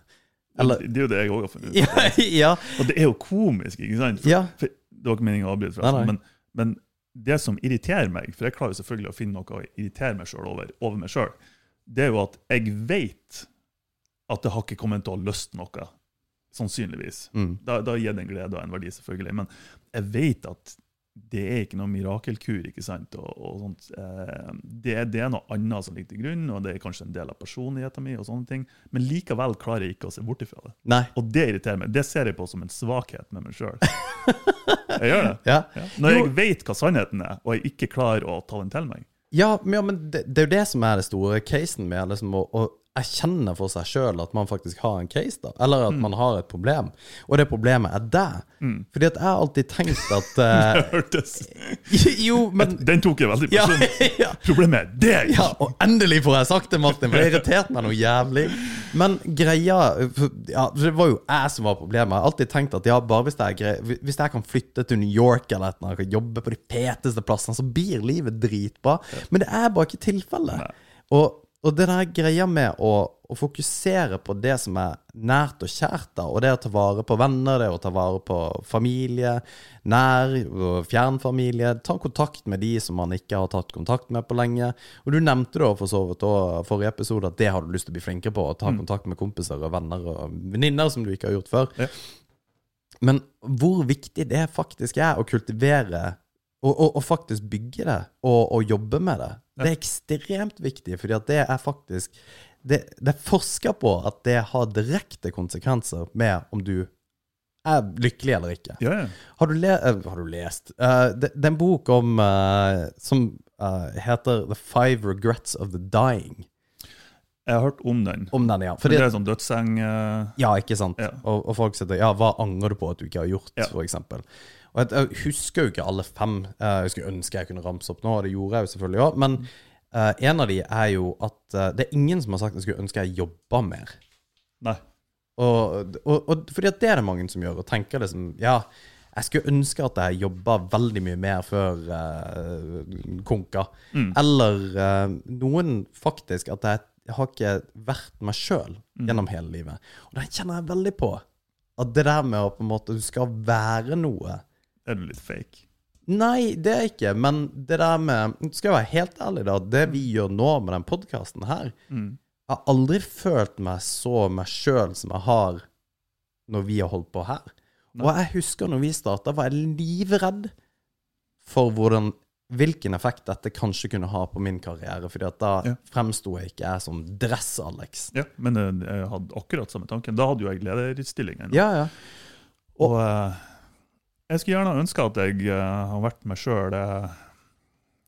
Eller Det er jo det jeg òg har funnet ut. Ja, ja, Og det er jo komisk, ikke sant? For, ja. for, det var ikke meningen å avbryte, forresten. Men, men det som irriterer meg, for jeg klarer jo selvfølgelig å finne noe å irritere meg sjøl over, over meg sjøl, det er jo at jeg vet at det har ikke kommet til å løsne noe. Sannsynligvis. Mm. Da, da gir det en glede og en verdi, selvfølgelig. Men jeg vet at det er ikke noe mirakelkur. ikke sant? Og, og sånt. Eh, det, det er noe annet som ligger til grunn, og det er kanskje en del av personligheten min. og sånne ting, Men likevel klarer jeg ikke å se bort ifra det. Nei. Og det irriterer meg. Det ser jeg på som en svakhet med meg sjøl. Jeg gjør det. Ja. Ja. Når jeg vet hva sannheten er, og jeg ikke klarer å ta den til meg. Ja, men, ja, men det, det er jo det som er det store casen med liksom, å, å erkjenne for seg sjøl at man faktisk har en case, da. Eller at man har et problem. Og det problemet er deg. Fordi at jeg har alltid tenkt at eh, Hørtes Jo, men Den tok jeg veldig personlig. ja, Problemet er deg! ja, og endelig får jeg sagt det, Martin, for det irriterte meg noe jævlig. Men greia ja, Det var jo jeg som var problemet. Jeg har alltid tenkt at ja, bare hvis jeg, er grei, hvis jeg kan flytte til New York eller et eller annet, kan jobbe på de peteste plassene, så blir livet dritbra. Men det er bare ikke tilfellet. Og, og det der greia med å, å fokusere på det som er nært og kjært, da, og det å ta vare på venner, det å ta vare på familie, nær og fjernfamilie, ta kontakt med de som man ikke har tatt kontakt med på lenge. Og du nevnte da for så vidt også forrige episode at det har du lyst til å bli flinkere på, å ta kontakt med kompiser og venner og venninner som du ikke har gjort før. Ja. Men hvor viktig det faktisk er å kultivere og, og, og faktisk bygge det, og, og jobbe med det, det er ekstremt viktig, fordi at det er faktisk det, det er forska på at det har direkte konsekvenser med om du er lykkelig eller ikke. Ja, ja. Har du, le eh, har du lest uh, det, det er en bok om uh, som uh, heter The Five Regrets of the Dying. Jeg har hørt om den. Om den, ja. Fordi, det er sånn dødsseng uh, ja, ikke sant? Ja. Og, og folk sier ja, hva angrer du på at du ikke har gjort, Ja. for eksempel. Og jeg, jeg husker jo ikke alle fem. eh, jeg skulle ønske jeg kunne ramse opp nå, og det gjorde jeg jo selvfølgelig òg. Men uh, en av de er jo at uh, det er ingen som har sagt at jeg skulle ønske jeg jobba mer. Nei. Og, og, og fordi at det er det mange som gjør, og tenker liksom Ja, jeg skulle ønske at jeg jobba veldig mye mer før uh, konka. Eller eh, noen faktisk at jeg, jeg har ikke vært meg sjøl gjennom hele livet. Og det kjenner jeg veldig på. At det der med å på en måte Du skal være noe Er du litt fake? Nei, det er ikke. Men det der med Skal jeg være helt ærlig, da. Det vi gjør nå med den podkasten her Jeg har aldri følt meg så meg sjøl som jeg har når vi har holdt på her. Og jeg husker når vi starta, var jeg livredd for hvordan, hvilken effekt dette kanskje kunne ha på min karriere. Fordi at da Ja. fremsto jeg ikke jeg som Dress-Alex. Ja, men eh, jeg hadde akkurat samme tanken. Da hadde jo jeg lederstillingen. Ja, ja. Og og jeg skulle gjerne ønske at jeg eh, har vært meg sjøl,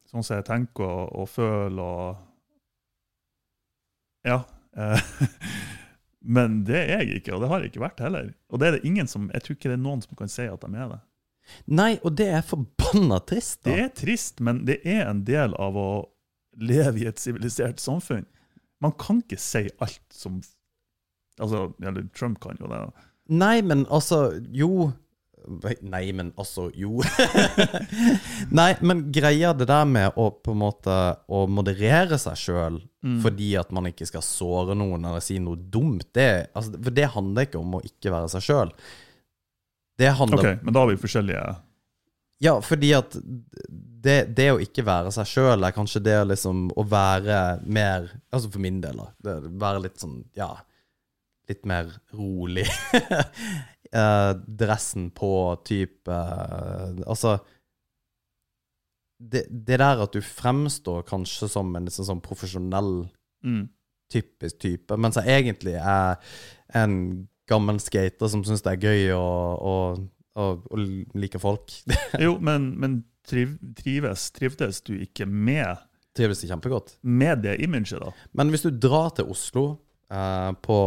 sånn som jeg tenker og, og føler og Ja. eh, men det er jeg ikke, og det har jeg ikke vært heller. Og det er det ingen som, jeg tror ikke det er noen som kan si at de er det. Nei, og det er forbanna trist, Det er trist, men det er en del av å leve i et sivilisert samfunn. Man kan ikke si alt som Altså, eller Trump kan jo det. Nei, men altså Jo. Nei, men altså Jo. Nei, men greia det der med å på en måte Å moderere seg sjøl fordi at man ikke skal såre noen eller si noe dumt, det, altså, for det handler ikke om å ikke være seg sjøl. Det handler Ok, Men da har vi forskjellige Ja, fordi at det, det å ikke være seg sjøl er kanskje det liksom å være mer Altså for min del, da. Det, være litt sånn, ja Litt mer rolig. Eh, dressen på type eh, Altså det, det der at du fremstår kanskje som en liksom sånn profesjonell mm. typisk type, mens jeg egentlig er en gammel skater som syns det er gøy og, og, og, og liker folk. Jo, men, men triv, trives, trivdes du ikke med, Trives kjempegodt. med det imaget, da? Men hvis du drar til Oslo eh, på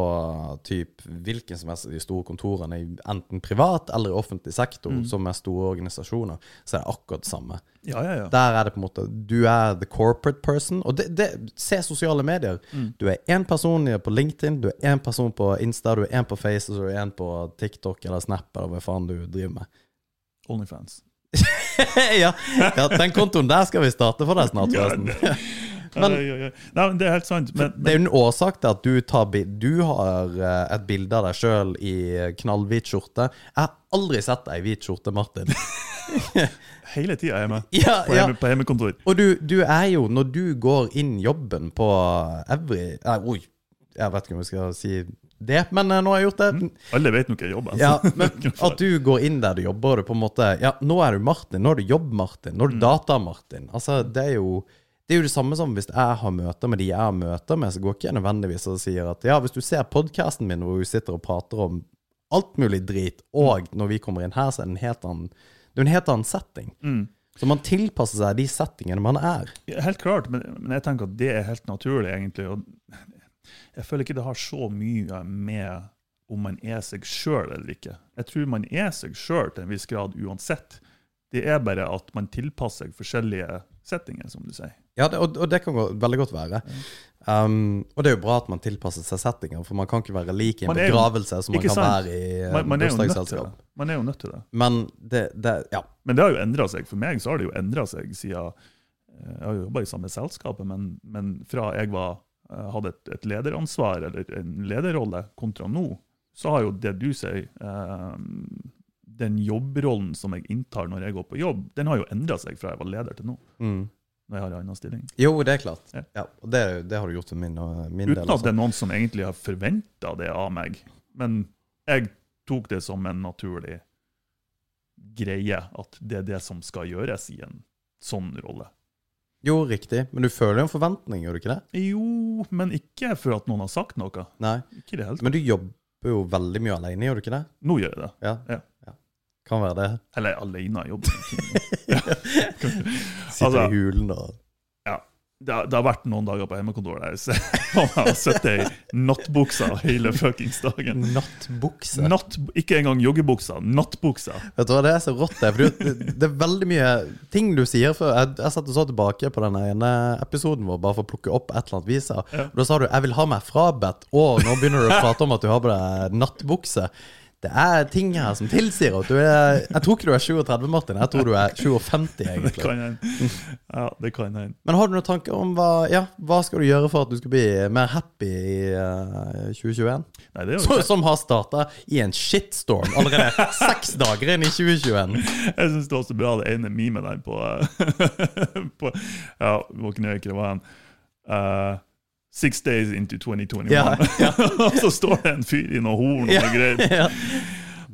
typ hvilken som helst av de store kontorene, enten privat eller i offentlig sektor, som er store organisasjoner, så er det akkurat det samme. Ja, ja, ja. Der er det på en måte Du er the corporate person. Og det, det Se sosiale medier. Du er én person på LinkedIn, du er én person på Insta, du er én på Face, og så er du én på TikTok eller Snap, eller hva faen du driver med. Onlyfans. ja, ja, den kontoen der skal vi starte for deg snart, forresten. Men-. Nei, men det er helt sant. Men, Det er jo en årsak til at du, tar, du har eh, et bilde av deg sjøl i knallhvit skjorte. Jeg har aldri sett deg i hvit skjorte, Martin. hele tida er jeg med Ja, på, ja. hjemme, på hjemmekontor. Og du, du er jo, når du går inn jobben på Every Nei, oi, jeg vet ikke om jeg skal si det, men eh, nå har jeg gjort det. Alle vet nok jeg jobber. Ja, men at du går inn der du jobber, og på en måte Ja, nå er du Martin. Nå er du Jobb-Martin. Nå er du Data-Martin. Altså, det er jo det er jo det samme som hvis jeg har møter med de jeg har møter med, så går ikke jeg nødvendigvis og sier at ja, hvis du ser podkasten min hvor vi sitter og prater om alt mulig drit, og når vi kommer inn her, så er det en helt annen Det er en helt annen setting. Mm. Så man tilpasser seg de settingene man er. Helt klart, men, men jeg tenker at det er helt naturlig, egentlig. Og jeg føler ikke det har så mye med om man er seg sjøl eller ikke. Jeg tror man er seg sjøl til en viss grad uansett. Det er bare at man tilpasser seg forskjellige settinger, som du sier. Ja, det, og, og det kan gå, veldig godt være. Um, og det er jo bra at man tilpasser seg settinger, for man kan ikke være lik i en Man begravelse som man kan sant? være i eh, Man, man, er jo nødt til det. bursdagsselskap. man er jo nødt til det. Men det, det Ja. Men det har jo endra seg. For meg så har det jo endra seg siden eh, Jeg har jo jobba i samme selskapet, men, men fra jeg var, hadde et, et lederansvar eller en lederrolle, kontra nå, så har jo det du sier eh, Den jobbrollen som jeg inntar når jeg går på jobb, den har jo endra seg fra jeg var leder til nå. Mm. Når jeg har en annen stilling. Jo, det er klart. Ja. Ja, og det, det har du gjort for min, min Uten del. Uten at det er noen som egentlig har forventa det av meg. Men jeg tok det som en naturlig greie, at det er det som skal gjøres i en sånn rolle. Jo, riktig. Men du føler jo en forventning, gjør du ikke det? Jo, men ikke for at noen har sagt noe. Nei. Ikke i det hele tatt. Men du jobber jo veldig mye alene, gjør du ikke det? Nå gjør jeg det. Ja. Ja. ja. Kan være det. Eller alene jobber. Sitter Altså- i hulen og Det har, det har vært noen dager på hjemmekontoret der man har sittet i nattbuksa hele fuckings dagen. Nattbukse. Natt, ikke engang joggebuksa, nattbuksa. Vet du hva, Det er så rått, det. For det, det er veldig mye ting du sier. For jeg, jeg satt og så tilbake på den ene episoden vår bare for å plukke opp et eller annet vis. Ja. Da sa du 'jeg vil ha meg frabedt', og nå begynner du å prate om at du har på deg nattbukse. Det er ting her som tilsier at du er Jeg tror ikke du er 37, Martin. Jeg tror du er 57, Det egentlig. kan hende. Ja, det kan hende. Men har du noen tanker om hva Ja, hva skal du gjøre for at du skal bli mer happy i uh, 2021? Nei, det er jo ikke. som har starta i en shitstorm allerede seks dager inn i 2021. Jeg syns det var så bra det ene memet der på, eh, på Ja, jeg ikke, det var eh, Six days into 2021. Ja, Og så står det en fyr i noe horn og noe greier. Ja.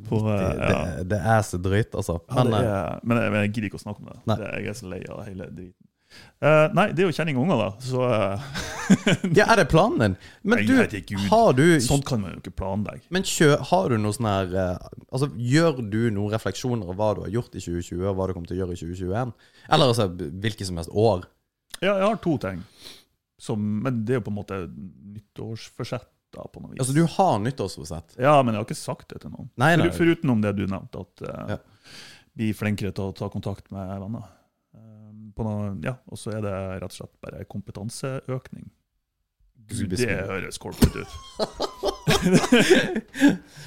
På, uh, Det, det, det er så drøyt, altså. Men det eh, er, men, jeg, men jeg gidder ikke å snakke om det. Det jeg er så lei av hele driten. Uh, nei, det er jo kjenning unger, da. Så uh, ja, er det planen din? Men Nei, du, herregud. har du sånt kan man jo ikke planlegge. Men kjø, har du noe sånn her uh, Altså, gjør du noen refleksjoner av hva du har gjort i 2020, og hva du kommer til å gjøre i 2021? Eller altså, hvilket som helst år? Ja, jeg har to ting. Som, men det er jo på en måte nyttårsforsett, da, på noe vis. Altså, du har nyttårsforsett. Ja, men jeg har ikke sagt det til noen. Nei, nei. For, forutenom det du nevnte, at uh, Ja. bli flinkere til å ta kontakt med venner. På noe, ja, Og så er det rett og slett bare kompetanseøkning. Gud, det høres corporate ut.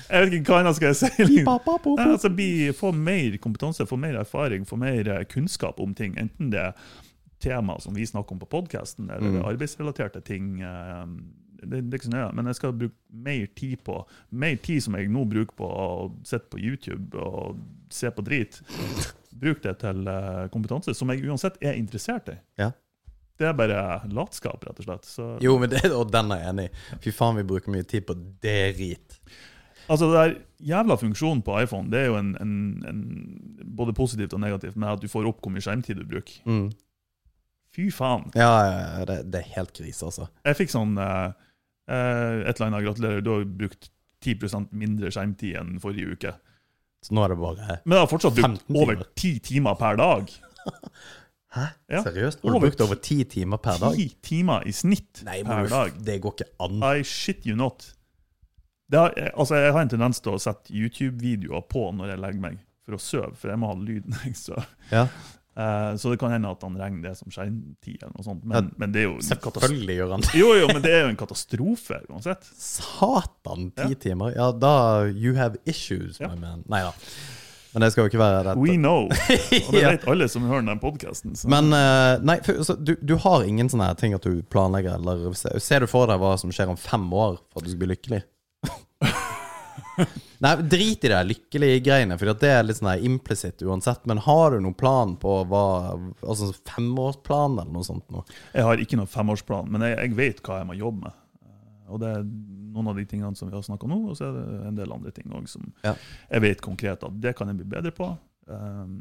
jeg vet ikke hva annet skal jeg si. Nei, altså, få mer kompetanse, få mer erfaring, få mer eh, kunnskap om ting. Enten det er tema som vi snakker om på podkasten, eller Mm. arbeidsrelaterte ting. eh, Det, det er ikke så nøye, men jeg skal bruke mer tid på Mer tid som jeg nå bruker på å sitte på YouTube og se på drit. Bruk det til eh, kompetanse som jeg uansett er interessert i. Ja. Det er bare latskap, rett og slett. Så, Jo, men det, og den er jeg enig i. Fy faen, vi bruker mye tid på drit. Altså, det der jævla funksjonen på iPhone, det er jo en, en, en både positivt og negativt, med at du får opp hvor mye skjermtid du bruker. Mm. Fy faen. Ja, ja, det, det er helt krise, altså. Jeg fikk sånn uh, eh, et eller annet, gratulerer, du har brukt 10% mindre skjermtid enn forrige uke. Så nå er det bare Men jeg har fortsatt brukt over ti timer per dag. Hæ? Ja. Seriøst? Har du Over brukt over ti timer per dag? Ti timer i snitt Nei, per dag. det går ikke an. I shit you not. Det har, jeg- altså, jeg har en tendens til å sette YouTube-videoer på når jeg legger meg, for å sove, for jeg må ha lyd når jeg sover. Ja. Eh, så det kan hende at han regner det som skjermtid, eller noe sånt. Men, men det er jo. Selvfølgelig gjør han det. Jo, jo, men det er jo en katastrofe uansett. Satan, ti Ja. timer? Ja, da You have issues, Ja. my man. Nei da. Men det skal jo ikke være dette. We know. Og det vet alle som hører den podkasten. Men eh, nei, for, så, du, du har ingen sånne ting at du planlegger, eller ser du for deg hva som skjer om fem år for at du skal bli lykkelig? nei, drit i det lykkelig-greiene, for det er litt sånn implisitt uansett. Men har du noen plan på hva Altså femårsplan eller noe sånt? Nå? Jeg har ikke noen femårsplan, men jeg, jeg vet hva jeg må jobbe med. Og det er noen av de tingene som vi har snakka om nå, og så er det en del andre ting òg som Ja. jeg vet konkret at det kan jeg bli bedre på. Um,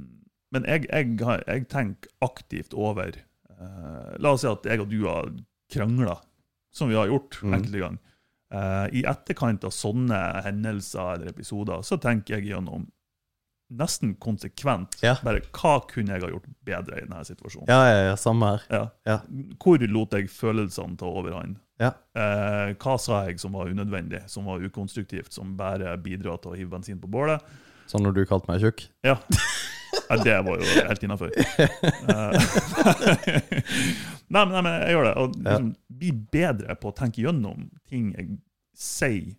men jeg, jeg, jeg tenker aktivt over eh, La oss si at jeg og du har krangla, som vi har gjort Mhm. enkelte ganger. Eh, I etterkant av sånne hendelser eller episoder så tenker jeg gjennom nesten konsekvent Ja. bare hva kunne jeg ha gjort bedre i denne situasjonen. Ja, ja, ja, samme her. Ja. Hvor lot jeg følelsene ta overhånd? Ja. Eh, hva sa jeg som var unødvendig, som var ukonstruktivt, som bare bidro til å hive bensin på bålet? Sånn når du kalte meg tjukk. Ja. ja det var jo helt innafor. nei, men- nei, men jeg gjør det. Og liksom, Bli bedre på å tenke gjennom ting jeg sier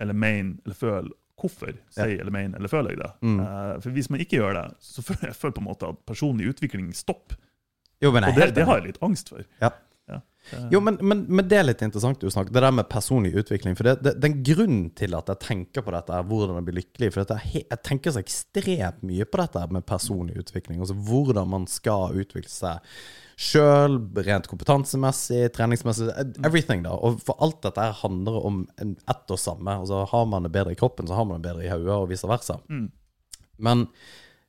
eller mener eller føler. Hvorfor sier eller mener eller føler jeg det? Mm. Eh, for Hvis man ikke gjør det, så føler jeg føler på en måte at personlig utvikling stopper. Jo, Og det, det har jeg litt angst for. Ja. Eh, Jo, men, men, men det er litt interessant du snakker Det der med personlig utvikling. For det, det, den grunnen til at jeg tenker på dette, er hvordan jeg blir lykkelig. For dette, jeg tenker så ekstremt mye på dette med personlig utvikling. Altså hvordan man skal utvikle seg sjøl, rent kompetansemessig, treningsmessig, everything. da Og for alt dette her handler om ett og samme. Altså Har man det bedre i kroppen, så har man det bedre i hodet, og vice versa. Mm. Men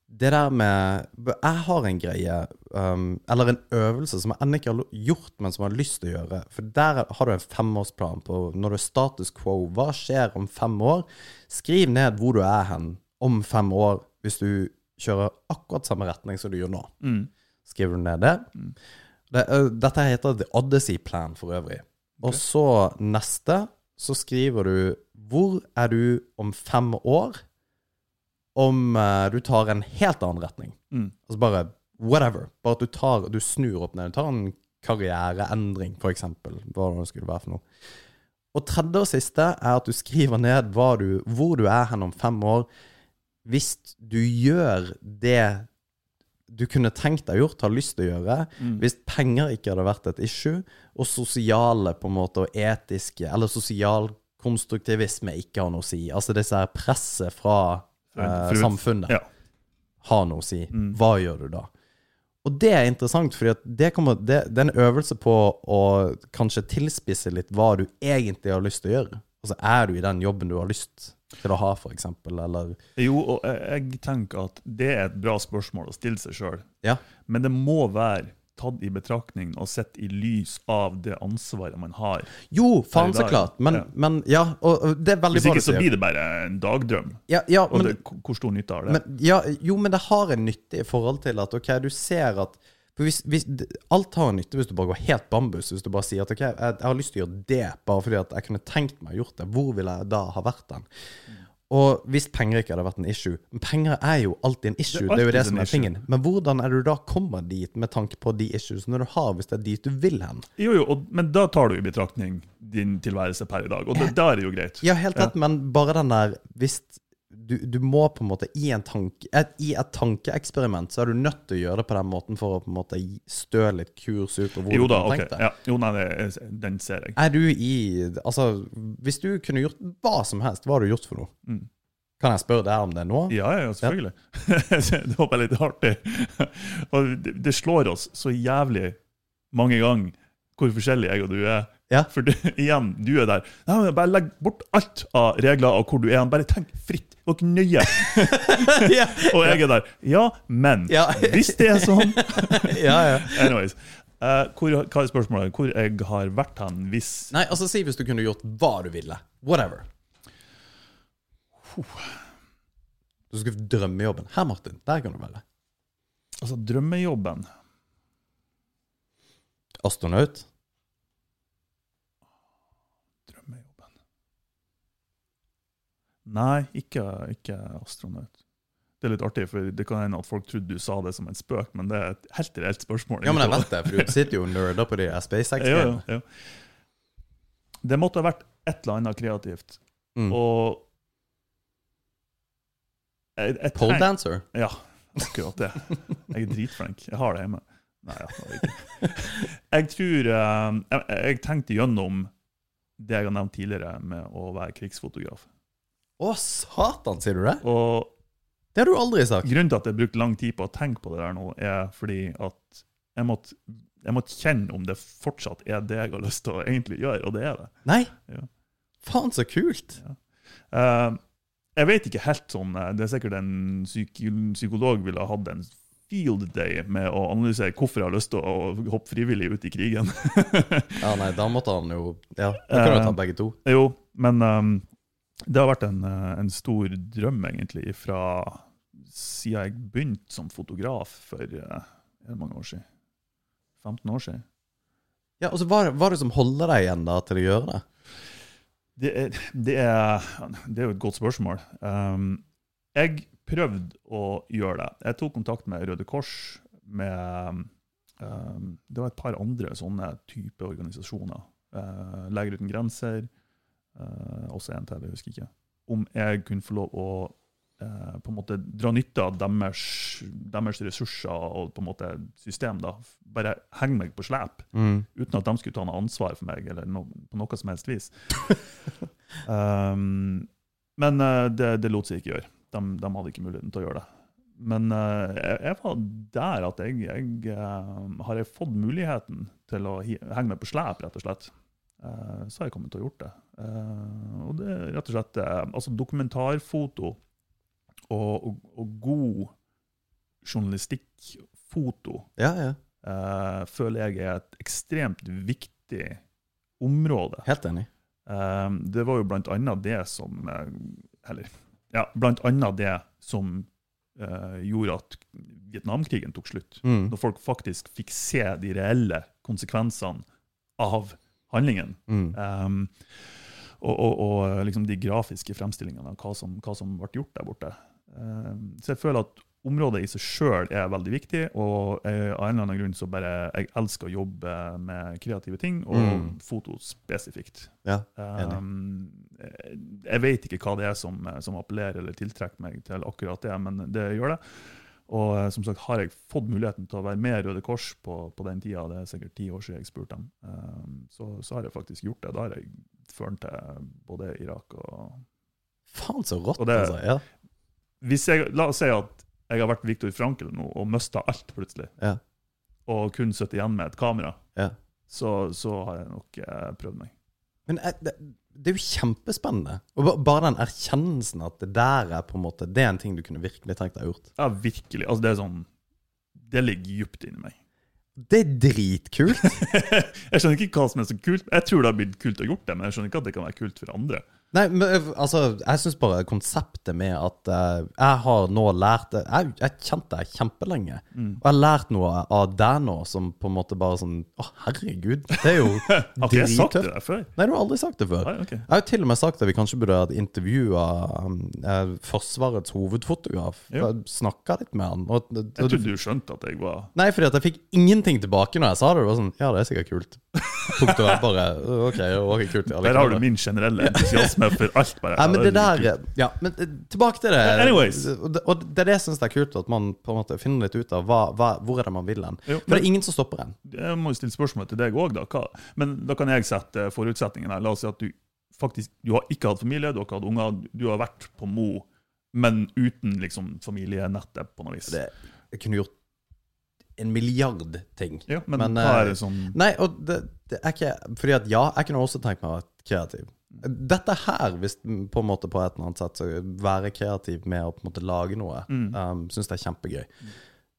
det der med Jeg har en greie, um, eller en øvelse, som jeg ennå ikke har gjort, men som jeg har lyst til å gjøre. For der har du en femårsplan på når du er status quo. Hva skjer om fem år? Skriv ned hvor du er hen om fem år, hvis du kjører akkurat samme retning som du gjør nå. Mm. Skriver du ned det? det uh, dette heter The Odyssey Plan for øvrig. Og så neste, så skriver du Hvor er du om fem år? Om uh, du tar en helt annen retning. Mm. Altså bare whatever. Bare at du, tar, du snur opp ned. Du tar en karriereendring, for eksempel. Hva det skulle være for noe. Og tredje og siste er at du skriver ned du, hvor du er hen om fem år. Hvis du gjør det du kunne tenkt deg gjort, har lyst til å gjøre, Mm. hvis penger ikke hadde vært et issue, og sosiale på en måte, og etiske, eller sosial konstruktivisme ikke har noe å si, altså disse her presset fra eh, samfunnet Ja. har noe å si. Mm. Hva gjør du da? Og det er interessant, at det, det, er en øvelse på å kanskje tilspisse litt hva du egentlig har lyst til å gjøre. Altså, er du i den jobben du har lyst til å ha, for eksempel, eller Jo, og jeg, jeg tenker at det er et bra spørsmål å stille seg sjøl. Ja. Men det må være tatt i betraktning og sett i lys av det ansvaret man har. Jo, faen så klart. Men Ja. men, ja, og, det er veldig Hvis ikke så blir det bare en dagdrøm. Ja, ja, Og men, det, hvor stor nytte har det? men, ja, jo, men det har en nytte i forhold til at ok, du ser at hvis, hvis, Alt har en nytte hvis du bare går helt bambus. Hvis du bare sier at ok, jeg, jeg har lyst til å gjøre det bare fordi at jeg kunne tenkt meg å gjort det. Hvor ville jeg da ha vært den? Og hvis penger ikke hadde vært en issue Men penger er jo alltid en issue. Det er Det er, jo det som er tingen. Men hvordan er du da kommer dit med tanke på de issuesene du har, hvis det er dit du vil hen? Jo, jo, og, men da tar du i betraktning din tilværelse per i dag, og det, da er det jo greit. Ja, helt rett, men bare den der Hvis du, du må på en måte i, en tanke, et, I et tankeeksperiment så er du nødt til å gjøre det på den måten for å på en måte stø litt kurs ut hvor Jo da, ok. Ja. Jo, nei, det, den ser jeg. Er du i Altså, hvis du kunne gjort hva som helst, hva har du gjort for noe? Mm. Kan jeg spørre deg om det nå? Ja, ja, selvfølgelig. det var litt artig. og det, det slår oss så jævlig mange ganger hvor forskjellig jeg og du er. Ja. For du, igjen, du er der. Nei, men bare legg bort alt av regler og hvor du er. Bare tenk fritt og nøye. ja. Og jeg er der. Ja, men Ja. hvis det er sånn ja, ja. Anyways. Uh, hvor, hva er spørsmålet? Hvor jeg har vært hen hvis Nei, altså si hvis du kunne gjort hva du ville. Whatever. Du skulle drømmejobben. Her, Martin. Der kan du velge. Altså, drømmejobben Astronaut. Drømmejobben Nei, ikke, ikke astronaut. Det er litt artig, for det kan hende at folk trodde du sa det som en spøk, men det er et helt reelt spørsmål. Ja, men jeg vet det, for du sitter jo og nerder på de SpaceX-greiene. ja, ja. Det måtte ha vært et eller annet kreativt. Mm. Og jeg, jeg Pole tenk- dancer. Ja, akkurat det. Jeg er dritflink. Jeg har det hjemme. Nei, jeg, ikke. Jeg tror eh, jeg, jeg tenkte gjennom det jeg har nevnt tidligere med å være krigsfotograf. Å, satan, sier du det? Og Det har du aldri sagt. grunnen til at jeg brukte lang tid på å tenke på det der nå, er fordi at jeg måtte jeg måtte kjenne om det fortsatt er det jeg har lyst til å egentlig gjøre, og det er det. Nei? Ja. Faen, så kult! Eh, jeg vet ikke helt sånn eh, Det er sikkert en psyk psykolog ville ha hatt en field day med å analysere hvorfor jeg har lyst til å hoppe frivillig ut i krigen. Ja, nei, da måtte han jo Ja, da kan du ta Eh, begge to. jo, men ehm, det har vært en, eh, en stor drøm, egentlig, fra siden jeg begynte som fotograf for det mange år siden. 15 år siden. Ja, og så hva er det som holder deg igjen da til å gjøre det? Det er, det er, det er jo et godt spørsmål. Um, jeg prøvde å gjøre det. Jeg tok kontakt med Røde Kors, med um, Det var et par andre sånne type organisasjoner. Uh, Leger uten grenser, uh, også en til, jeg husker ikke. Om jeg kunne få lov å uh, på en måte dra nytte av deres, deres ressurser og på en måte system. da. Bare henge meg på slep Mm. uten at de skulle ta noe ansvar for meg, eller no, på noe som helst vis. um, men eh, det, det lot seg ikke gjøre. De, de hadde ikke muligheten til å gjøre det. Men eh, jeg, jeg var der at jeg, jeg eh, har jeg fått muligheten til å henge meg på slep, rett og slett. Eh, så har jeg kommet til å gjort det. Eh, og det er rett og slett eh, altså dokumentarfoto og, og, og god journalistikkfoto Ja, ja. føler jeg er et ekstremt viktig område. Helt enig. Det var jo blant annet det som Eller ja, blant annet det som gjorde at Vietnamkrigen tok slutt. Mm. Når folk faktisk fikk se de reelle konsekvensene av handlingen. Mm. Um, og, og, og liksom de grafiske fremstillingene av hva som, hva som ble gjort der borte. Um, så jeg føler at området i seg sjøl er veldig viktig, og jeg, av en eller annen grunn så bare jeg elsker å jobbe med kreative ting, og Mm. foto spesifikt. Ja. Um, jeg vet ikke hva det er som, som appellerer eller tiltrekker meg til akkurat det, men det gjør det. Og eh, som sagt, har jeg fått muligheten til å være med Røde Kors på, på den tida, det er sikkert ti år siden jeg spurte dem, um, så, så har jeg faktisk gjort det. Da har jeg ført til både Irak og Faen, så rått, det- altså. Ja. Hvis jeg, La oss si at jeg har vært Viktor Frankel nå og mista alt plutselig, Ja. og kun sittet igjen med et kamera, Ja. så, så har jeg nok eh, prøvd meg. Men eh, det, det er jo kjempespennende. Og bare den erkjennelsen at det der er på en måte Det er en ting du kunne virkelig tenkt deg gjort. Ja, virkelig. Altså, det er sånn Det ligger dypt inni meg. Det er dritkult. jeg skjønner ikke hva som er så kult. Jeg tror det har blitt kult å gjort det, men jeg skjønner ikke at det kan være kult for andre. Nei, men eh, altså, jeg syns bare konseptet med at uh, jeg har nå lært det Jeg jeg har kjent deg kjempelenge. Mm. Og jeg har lært noe av deg nå som på en måte bare sånn Å, herregud. Det er jo Har ikke jeg sagt det drittøft. der før? Nei, du har aldri sagt det før. Nei, okay. Jeg har jo til og med sagt at vi kanskje burde ha et intervju av um, eh, Forsvarets hovedfotograf. Snakka litt med han. Og, og, Jeg trodde du skjønte at jeg var Nei, fordi at jeg fikk ingenting tilbake når jeg sa det. Det var sånn Ja, det er sikkert kult. Punktum. og bare OK, ok, kult. Der har du min generelle entusiasme for alt. bare. Ja, men det der er. Ja, men eh, tilbake til det. Anyways. Og det, er det jeg syns er kult, at man på en måte finner litt ut av hva, hva, hvor er det man vil hen. For det er ingen som stopper en. Jeg må jo stille spørsmål til deg òg, da. Hva? Men da kan jeg sette forutsetningene her. La oss si at du faktisk du har ikke hatt familie, du har ikke hatt unger, du har vært på Mo, men uten liksom familienettet på noe vis. Det, jeg kunne gjort en milliard ting. ja, men, men, hva eh, er det som Nei, og det, det er ikke Fordi at ja, jeg kunne også tenkt meg å være kreativ. Dette her, hvis på en måte på et eller annet sett så være kreativ med å på en måte lage noe, Mm. um, syns jeg er kjempegøy.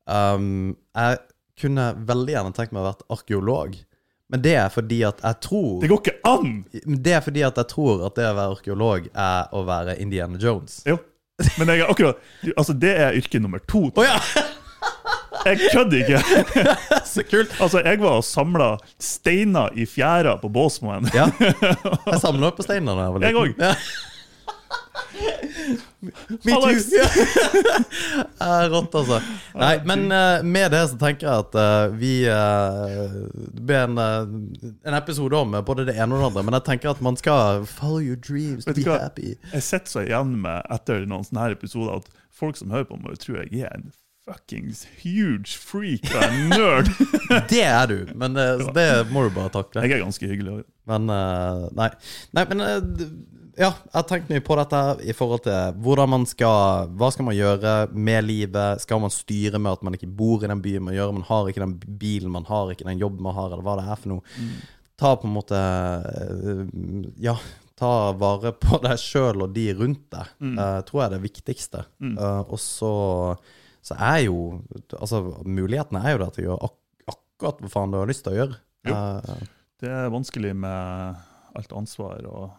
Um, jeg kunne veldig gjerne tenkt meg å være arkeolog, men det er fordi at jeg tror Det går ikke an! Det er fordi at jeg tror at det å være arkeolog er å være Indiana Jones. Jo. Men jeg, akkurat, altså, det er yrke nummer to. Oh, ja! Jeg kødder ikke! Så kult! Altså, Jeg var og samla steiner i fjæra på Båsmoen. Ja. Jeg samla på steiner da jeg var Jeg liten. òg. Me Alex. too! Rått, altså. Nei, men uh, med det så tenker jeg at uh, vi uh, Det blir en, en episode om både det ene og det andre, men jeg tenker at man skal follow your dreams, Vet be hva? happy. Jeg sitter så igjen med etter noen sånne her episoder at folk som hører på meg, tror jeg er en fuckings huge freak og en nerd. Det er du, men det, det må du bare takle. Jeg er ganske hyggelig. Men eh, nei. nei, men eh, ja, jeg har tenkt mye på dette i forhold til hvordan man skal Hva skal man gjøre med livet? Skal man styre med at man ikke bor i den byen man gjør? Man har ikke den bilen man har, ikke den jobben man har, eller hva det er for noe. Ta på en måte eh, Ja, ta vare på deg sjøl og de rundt deg. eh, tror jeg er det viktigste. Eh, og så, så er jo Altså, mulighetene er jo der til å gjøre ak akkurat hva faen du har lyst til å gjøre. Jo. Eh, Det er vanskelig med alt ansvar og,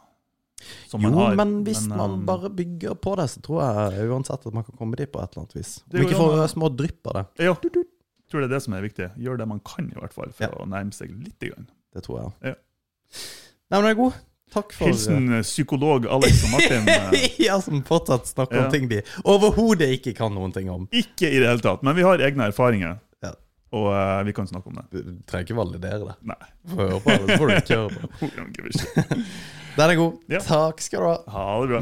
som jo, man har. men hvis man um, bare bygger på det, så tror jeg uansett at man kan komme dit på et eller annet vis. Om ikke å- små drypp av det. Ja, jeg tror det er det som er viktig. Gjør det man kan, i hvert fall, for Ja. å nærme seg litt. Grann. Det tror jeg. Ja. Nei, men det er god. Takk for Hilsen eh, psykolog Alex og Martin. eh, Ja, som fortsatt snakker Ja. om ting de overhodet ikke kan noen ting om. Ikke i det hele tatt, men vi har egne erfaringer, Ja. og uh, vi kan snakke om det. Du trenger ikke validere det. Nei. Får høre på det, så får du ikke høre på. Den er god. Ja. Takk skal du ha. Ha det bra.